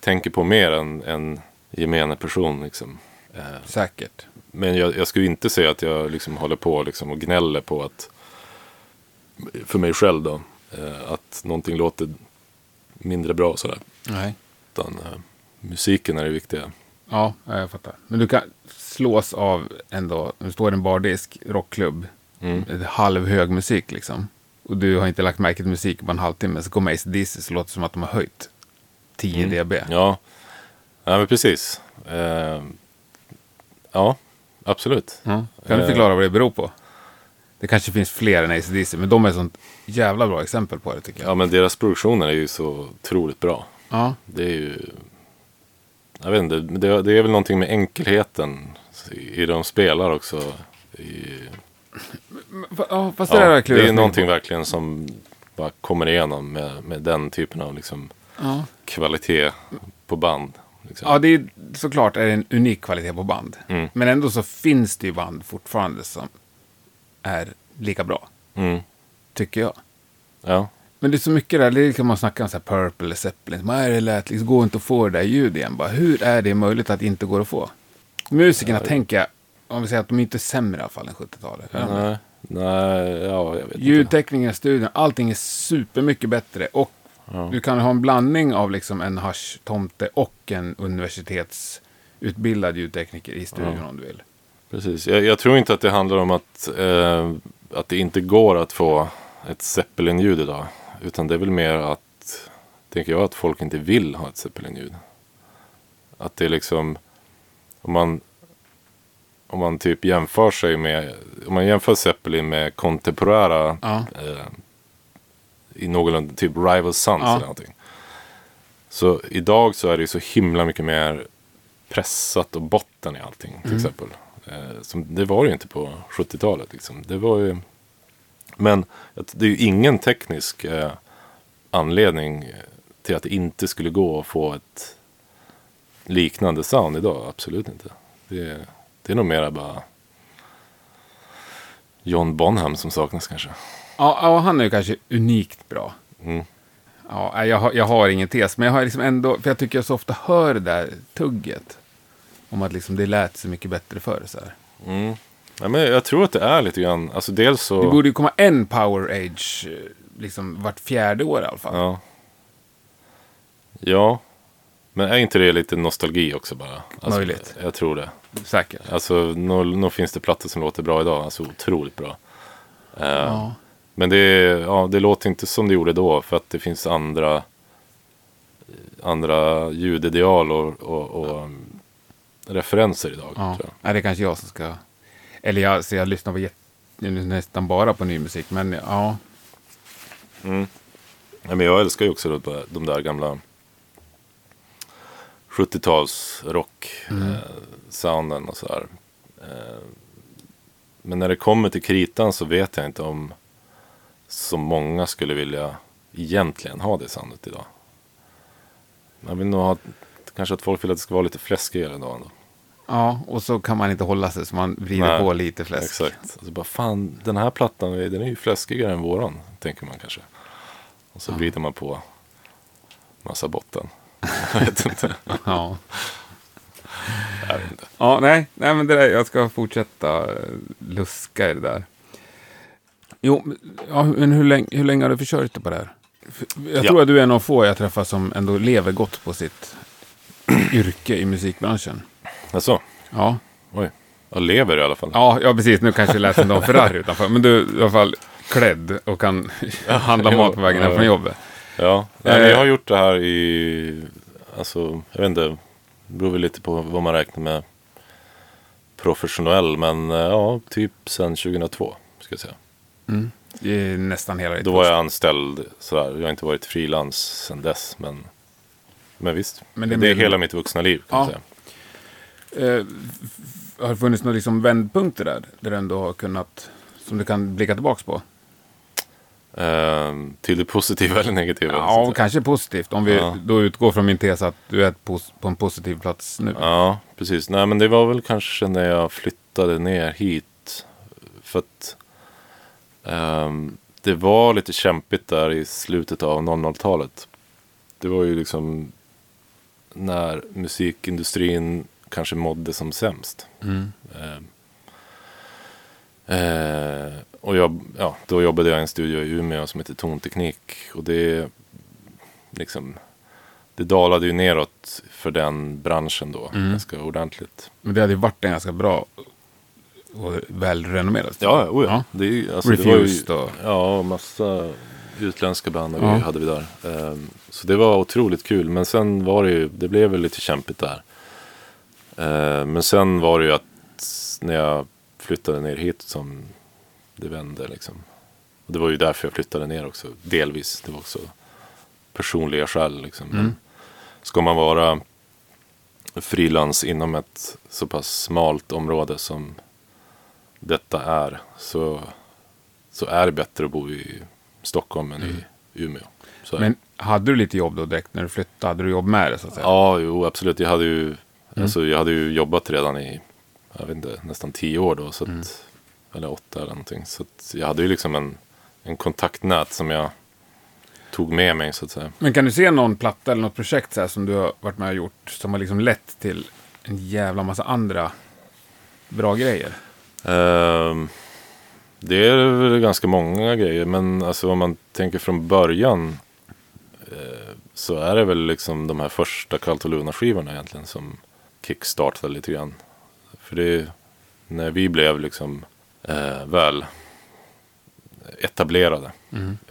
tänker på mer än en gemene person. Liksom. Eh, Säkert. Men jag, jag skulle inte säga att jag liksom håller på liksom, och gnäller på att för mig själv då eh, att någonting låter mindre bra sådär. Nej. Utan eh, musiken är det viktiga. Ja, ja, jag fattar. Men du kan slås av ändå, du står i en bardisk, rockklubb, Mm. halvhög musik liksom. Och du har inte lagt märke till musik på en halvtimme, så kommer AC/DC så låter det som att de har höjt 10 dB. Ja, ja men precis. Eh, ja, absolut. Ja. Kan du Eh. förklara vad det beror på? Det kanske finns fler än ACDC, men de är ett sånt jävla bra exempel på det tycker jag. Ja, men deras produktioner är ju så otroligt bra. Ja, Det är ju... Jag vet inte, det, det är väl någonting med enkelheten i de spelar också. I, ja fast det är ja, verkligen det är någonting verkligen som bara kommer igenom med, med den typen av liksom Ja. kvalitet på band. Liksom. Ja, det är såklart är det en unik kvalitet på band. Mm. Men ändå så finns det ju band fortfarande som är lika bra, Mm. tycker jag. Ja. Men det är så mycket där, det är liksom man snackar om så här Purple eller Zeppelin. Man är det lät, liksom, går inte att få det där ljudet igen. Bara, hur är det möjligt att det inte går att få? Musikerna tänker jag, om vi säger att de inte är sämre i alla fall än 70-talet. Nej, nej, ja, jag vet i studion, allting är supermycket bättre. Och Ja. du kan ha en blandning av liksom en hasch-tomte och en universitetsutbildad ljudtekniker i studion Ja. om du vill. Precis. Jag, jag tror inte att det handlar om att, eh, att det inte går att få ett Zeppelin-ljud idag. Utan det är väl mer att, tänker jag, att folk inte vill ha ett Zeppelin-ljud. Att det är liksom, om man, om man typ jämför sig med, om man jämför Zeppelin med kontemporära Ja. eh, i någorlunda typ Rival Sons Ja. eller någonting. Så idag så är det ju så himla mycket mer pressat och botten i allting till exempel. Eh, som, det var det ju inte på 70-talet. Liksom. Det var ju... Men det är ju ingen teknisk eh, anledning till att det inte skulle gå att få ett liknande sound idag. Absolut inte. Det, det är nog mera bara John Bonham som saknas kanske. Ja, ja, han är ju kanske unikt bra. Mm. Ja, jag, har, jag har ingen tes, men jag har liksom ändå, för jag tycker jag så ofta hör det där tugget. Om att liksom det lät så mycket bättre förr. Så här. Mm. Ja, men jag tror att det är lite grann, alltså dels så... Det borde ju komma en Power Age liksom vart fjärde år i alla fall. Ja. Ja. Men är inte det lite nostalgi också bara? Alltså, Möjligt. Jag tror det. Säkert. Alltså, nog, nog finns det plattor som låter bra idag. Alltså otroligt bra. Eh, Ja. Men det, ja, det låter inte som det gjorde då. För att det finns andra, andra ljudideal och, och, och um, referenser idag. Ja. Tror jag. Nej, det är kanske jag som ska... Eller jag, så jag lyssnar på jätt... nästan bara på ny musik, men ja. Mm. Ja, men jag älskar ju också de, de där gamla 70-tals rock eh, sounden och sådär. Eh, men när det kommer till kritan så vet jag inte om så många skulle vilja egentligen ha det soundet idag. Man vill nog ha, kanske att folk vill att det ska vara lite fläskigare idag ändå. Ja, och så kan man inte hålla sig så man vrider Nej, på lite fläsk. Exakt. Alltså bara fan, den här plattan den är ju fläskigare än våran, tänker man kanske. Och så vrider man på massa botten. jag vet inte. Ja. Jag vet inte. Ja, nej, nej men det där, jag ska fortsätta luska i det där. Jo, ja, men hur länge, hur länge har du försörjt dig på det här? Jag Ja. tror att du är en av få jag träffar som ändå lever gott på sitt yrke i musikbranschen. Alltså, Ja, oj. Jag lever i alla fall. ja, ja precis. Nu kanske det lät som de Ferrari utanför. Men du är i alla fall klädd och kan handla jo, mat på vägen hem ja. från jobbet. Ja, nej, Eh. jag har gjort det här i, alltså, jag vet inte, det beror väl lite på vad man räknar med professionell, men eh, ja, typ sedan 2002, ska jag säga. Det är nästan hela ditt Då var jag anställd sådär, jag har inte varit frilans sedan dess, men, men visst. Men det, det är mer- hela mitt vuxna liv, kan Ja. säga. Eh, har det funnits några liksom vändpunkter där? Där du ändå har kunnat, som du kan blicka tillbaka på? Ehm, till det positiva eller negativa? Ja, kanske positivt. Om vi Ja. då utgår från min tes att du är på en positiv plats nu. Ja, precis. Nej, men det var väl kanske när jag flyttade ner hit. För att ehm, det var lite kämpigt där i slutet av 00-talet. Det var ju liksom när musikindustrin kanske mådde som sämst. Mm. Eh, och jag, ja, då jobbade jag i en studio i Umeå som heter Tonteknik. Och det, liksom, det dalade ju neråt för den branschen då. Mm. Ganska ordentligt. Men det hade ju varit en ganska bra och välrenommerad. Ja, oh ja. Det, är alltså, det var ju, Refused och... Ja, massa utländska band Ja. vi hade vi där. Ehm, så det var otroligt kul. Men sen var det ju, det blev väl lite kämpigt där. Ehm, men sen var det ju att när jag flyttade ner hit som det vände liksom. Och det var ju därför jag flyttade ner också. Delvis. Det var också personliga skäl liksom. Mm. Ska man vara frilans inom ett så pass smalt område som detta är. Så, så är det bättre att bo i Stockholm än i Umeå. Så. Mm. Men hade du lite jobb då direkt när du flyttade? Hade du jobb med det så att säga? Ja, jo, absolut. Jag hade ju, Mm. alltså, jag hade ju jobbat redan i jag vet inte, nästan tio år då. Så att, Mm. Eller åtta eller någonting. Så jag hade ju liksom en, en kontaktnät som jag tog med mig så att säga. Men kan du se någon platta eller något projekt så här, som du har varit med och gjort som har liksom lett till en jävla massa andra bra grejer? Ehm, det är väl ganska många grejer. Men alltså om man tänker från början. eh, så är det väl liksom de här första Kallt och Luna-skivorna egentligen. Som kickstartade lite grann. För det när vi blev liksom eh, väl etablerade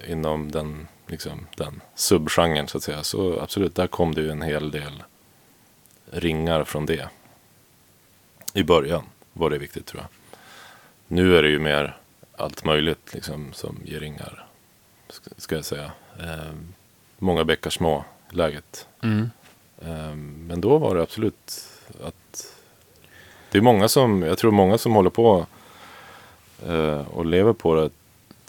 inom den, liksom, den subgenren så att säga. Så absolut, där kom det ju en hel del ringar från det. I början var det viktigt tror jag. Nu är det ju mer allt möjligt liksom som ger ringar. Ska, jag säga. Eh, många bäckar små läget. Eh, men då var det absolut att det är många som, jag tror många som håller på eh, och lever på det.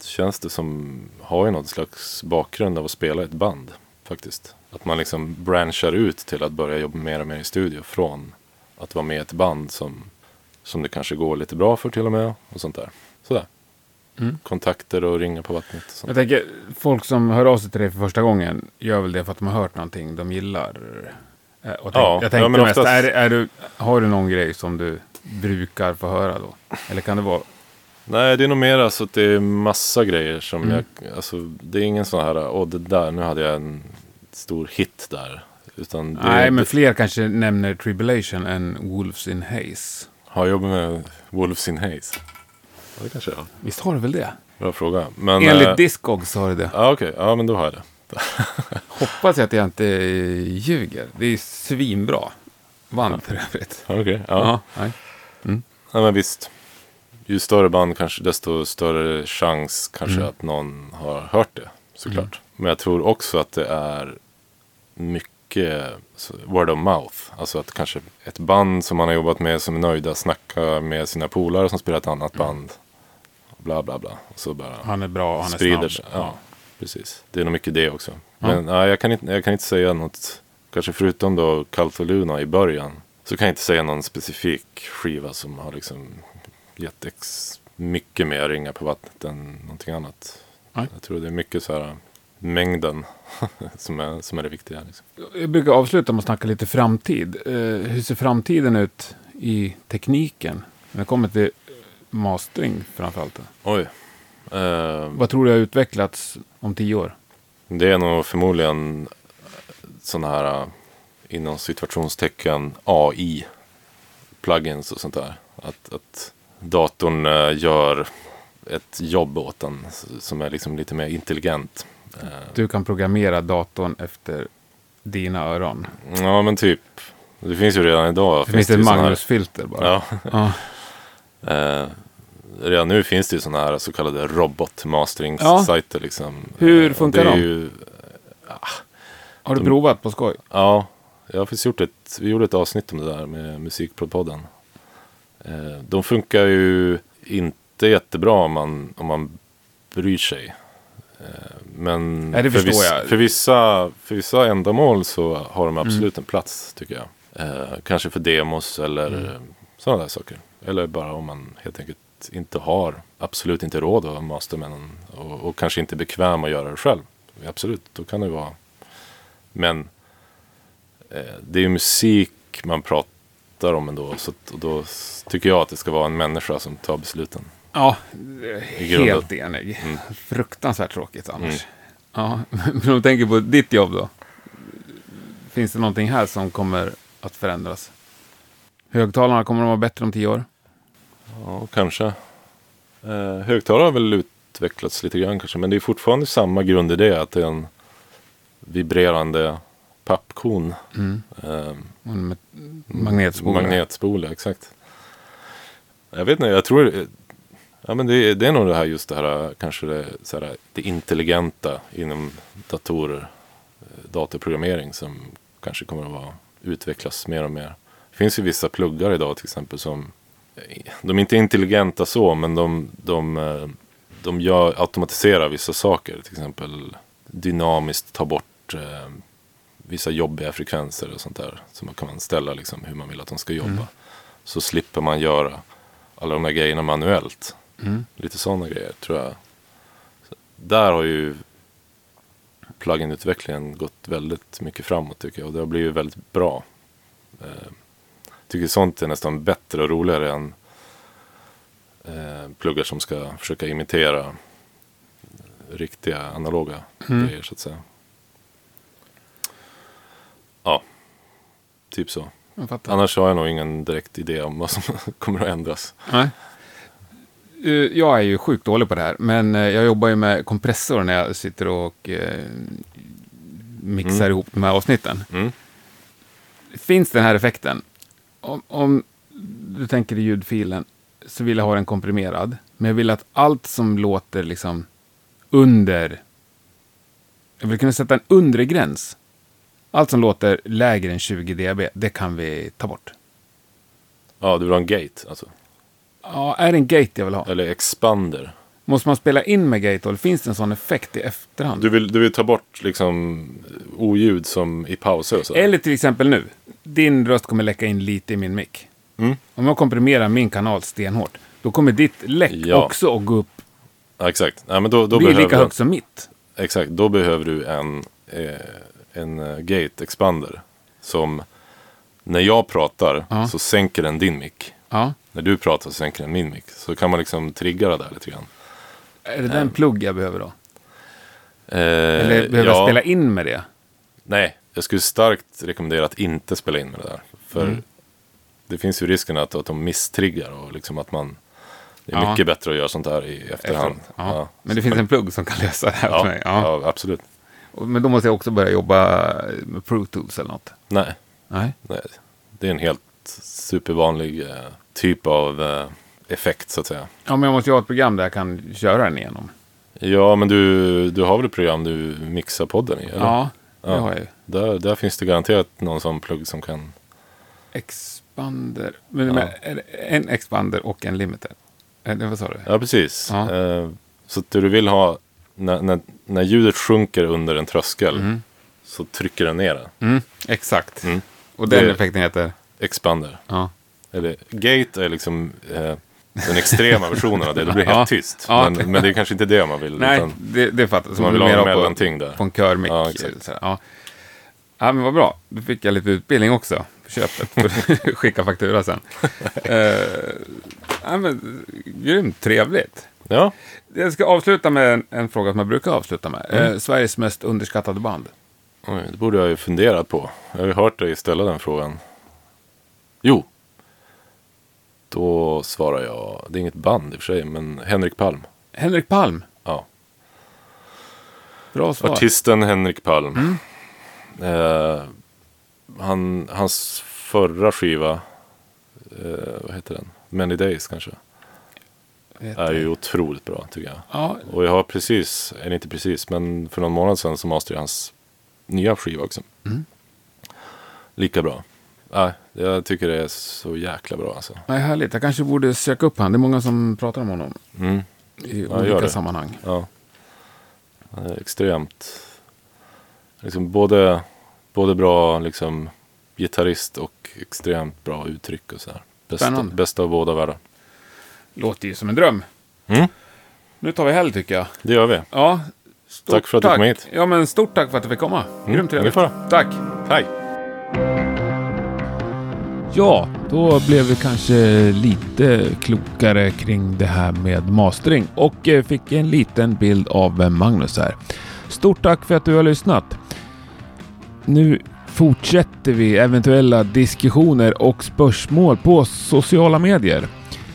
Känns det som har ju något slags bakgrund av att spela i ett band faktiskt. Att man liksom branchar ut till att börja jobba mer och mer i studio från att vara med i ett band som, som det kanske går lite bra för till och med och sånt där. Sådär. Mm. Kontakter och ringa på vattnet och sånt. Jag tänker, folk som hör av sig till dig för första gången gör väl det för att de har hört någonting de gillar. Eh, Och tänk, Ja, jag tänkte ja, men mest, oftast- är, är du, har du någon grej som du brukar få höra då? Eller kan det vara, Nej, det är nog mer alltså att det är massa grejer som Mm. jag, alltså det är ingen sån här, åh det där, nu hade jag en stor hit där. Utan det, nej men det, fler kanske nämner Tribulation än Wolves in Haze. Har jag jobbat med Wolves in Haze? Ja, det kanske jag har. Visst har du väl det? Bra fråga. Men, Enligt eh, Discogs har du det. Ja, okej. Ja, men då har jag det. Hoppas jag att jag inte ljuger. Det är svinbra. Band för övrigt. Okej, ja. Ja, nej. ja. men visst. Ju större band kanske, desto större chans kanske Mm. att någon har hört det. Såklart. Men jag tror också att det är mycket så, word of mouth. Alltså att kanske ett band som man har jobbat med som är nöjda snackar med sina polare som spelar ett annat Mm. band. Bla bla bla. Och så bara Han är bra, han är sprider snabb. sig. Ja, precis. Det är nog mycket det också. Ja. Men nej, jag, kan inte, jag kan inte säga något. Kanske förutom då Kallt och Luna i början. Så kan jag inte säga någon specifik skiva som har liksom gett ex mycket mer ringar på vattnet än någonting annat. Nej. Jag tror det är mycket så här mängden som, är, som är det viktiga. Liksom. Jag brukar avsluta med att snacka lite framtid. Eh, hur ser framtiden ut i tekniken? När det kommer till mastering framförallt. Oj. Eh, Vad tror du har utvecklats om tio år? Det är nog förmodligen sådana här äh, inom situationstecken AI plugins och sånt där. Att, att datorn äh, gör ett jobb åt den s- som är liksom lite mer intelligent. Du kan programmera datorn efter dina öron. Ja men typ. Det finns ju redan idag. Det finns ju ett såna här- Magnus-filter bara. Ja, Ja. eh, redan nu finns det ju sådana här så kallade Ja. robotmasteringssajter. Liksom. Hur Eh, funkar det de? Ju, Har du De- provat på skoj? Ja, jag har faktiskt gjort ett, vi gjorde ett avsnitt om det där med Musikprodpodden. Eh, de funkar ju inte jättebra om man, om man bryr sig. Eh, men Nej, för, jag. för, vissa, för vissa ändamål så har Mm. de absolut en plats tycker jag. Eh, kanske för demos eller Mm. mm. sådana där saker. Eller bara om man helt enkelt inte har, absolut inte råd att master med någon. Och, och kanske inte är bekväm att göra det själv. Absolut, då kan det vara. Men eh, det är ju musik man pratar om ändå. Så att, och då tycker jag att det ska vara en människa som tar besluten. Ja, helt enig. Mm. Fruktansvärt tråkigt annars. Ja, men om du tänker på ditt jobb då? Finns det någonting här som kommer att förändras? Högtalarna, kommer de vara bättre om tio år? Ja, kanske. Eh, högtalare har väl utvecklats lite grann kanske. Men det är fortfarande samma grundidé. Att det är en vibrerande pappkon. Eh, Och en ma- Magnetspolare. Magnetspole, exakt. Jag vet inte, jag tror... Ja, men det, det är nog det här just det här kanske det, så här, det intelligenta inom datorer, eh, datorprogrammering som kanske kommer att vara, utvecklas mer och mer. Det finns ju vissa pluggar idag till exempel som eh, de är inte intelligenta så, men de, de, eh, de gör, automatiserar vissa saker. Till exempel dynamiskt ta bort eh, vissa jobbiga frekvenser och sånt där. Så man kan ställa liksom hur man vill att de ska jobba. Mm. Så slipper man göra alla de där grejerna manuellt. Mm. Lite sådana grejer tror jag. Så där har ju plugin-utvecklingen gått väldigt mycket framåt tycker jag. Och det har blivit väldigt bra. Eh, tycker sånt är nästan bättre och roligare än eh, pluggar som ska försöka imitera riktiga analoga Mm. grejer så att säga. Ja, typ så. Jag. Annars har jag nog ingen direkt idé om vad som kommer att ändras. Nej. Eh, Jag är ju sjukt dålig på det här, men eh, jag jobbar ju med kompressor när jag sitter och eh, mixar Mm. ihop de här avsnitten. Mm. Finns den här effekten? Om, om du tänker i ljudfilen så vill jag ha den komprimerad, men jag vill att allt som låter liksom under... Jag vill kunna sätta en undre gräns. Allt som låter lägre än 20 dB, det kan vi ta bort. Ja, du vill ha en gate alltså. Ja, är det en gate jag vill ha? Eller expander. Måste man spela in med gate eller finns det en sån effekt i efterhand? Du vill, du vill ta bort liksom oljud som i pauser och så? Eller till exempel nu. Din röst kommer läcka in lite i min mick. Mm. Om jag komprimerar min kanal stenhårt, då kommer ditt läck Ja. också att gå upp. Ja, exakt. Ja, men då, då, blir lika högt som mitt. exakt, då behöver du en, eh, en eh, gate expander. Som när jag pratar Ja. så sänker den din mick. Ja. När du pratar så sänker den min mick. Så kan man liksom trigga det där lite grann. Är det den plugg jag behöver då? Eh, Eller behöver jag spela in med det? Nej, jag skulle starkt rekommendera att inte spela in med det där. För Mm. det finns ju risken att, att de misstriggar och liksom att man... Det är Ja. mycket bättre att göra sånt här i efterhand. Ja. Ja. Men det finns en plugg som kan lösa det här Ja, för mig. Ja. ja, absolut. Men då måste jag också börja jobba med Pro Tools eller något. Nej, Nej. nej, det är en helt supervanlig eh, typ av eh, effekt så att säga. Ja, men jag måste ju ha ett program där jag kan köra den igenom. Ja, men du, du har väl ett program du mixar podden i? Eller? Ja, det Ja. har jag ju. Där, där finns det garanterat någon sån plugg som kan... Expander. Men, men en expander och en limiter? Eller vad sa du? Ja, precis. Ja. Eh, så att det du vill ha, när, när, när ljudet sjunker under en tröskel Mm. så trycker den ner den. Mm, exakt. Mm. Och den Det- effekten heter? Expander. Ja. Eller gate är liksom eh, den extrema versionen av det. Det blir helt tyst. Men, men det är kanske inte det man vill. Nej, Utan det, det fattar jag. man vill ha en mellanting där. På en körmick. Ja. Ja. ja, men vad bra. Då fick jag lite utbildning också på köpet. För att skicka faktura sen. uh, ja, men, grymt trevligt. Ja, Jag ska avsluta med en, en fråga som jag brukar avsluta med. Mm. Eh, Sveriges mest underskattade band. Oj, det borde jag ju funderat på. Jag har ju hört dig ställa den frågan. Jo. Då svarar jag, det är inget band i och för sig, men Henrik Palm. Henrik Palm. Ja. Bra svar. Artisten Henrik Palm. Mm. Eh, han, hans förra skiva, eh, vad heter den? Many Days kanske. Är ju otroligt bra tycker jag. Ja, Och jag har precis, eller inte precis, men för någon månad sedan så masterade jag hans nya skiva också. Mm. Lika bra. Nej, jag tycker det är så jäkla bra alltså. nej, härligt. Jag kanske borde söka upp han. Det är många som pratar om honom Mm. i gör olika sammanhang. Ja. Han är extremt, liksom både, både bra liksom gitarrist och extremt bra uttryck och så här. Bästa, bästa av båda världar. Låter ju som en dröm. Mm. Nu tar vi helg tycker jag. Det gör vi. Ja, Tack för att du kom hit. Ja, men stort tack för att du fick komma. Grymt ingen trevligt. Tack. Hej! Ja, då blev vi kanske lite klokare kring det här med mastering och eh, fick en liten bild av vem Magnus är. Stort tack för att du har lyssnat. Nu fortsätter vi eventuella diskussioner och spörsmål på sociala medier.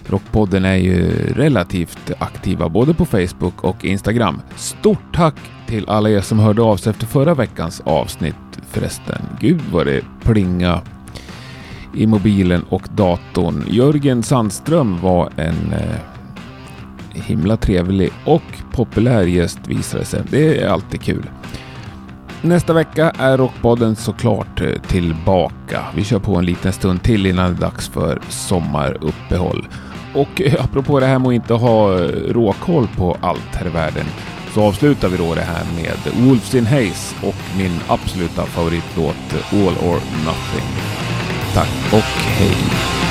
Rockpodden är ju relativt aktiva både på Facebook och Instagram. Stort tack till alla er som hörde av sig efter förra veckans avsnitt förresten. Gud vad det plinga i mobilen och datorn. Jörgen Sandström var en eh, himla trevlig och populär gäst visade sig. Det är alltid kul. Nästa vecka är Rockbaden såklart eh, tillbaka. Vi kör på en liten stund till innan det är dags för sommaruppehåll. Och eh, apropå det här med att inte ha eh, råkoll på allt här i världen så avslutar vi då det här med Wolves in Haze och min absoluta favoritlåt All or Nothing. Tack och hej!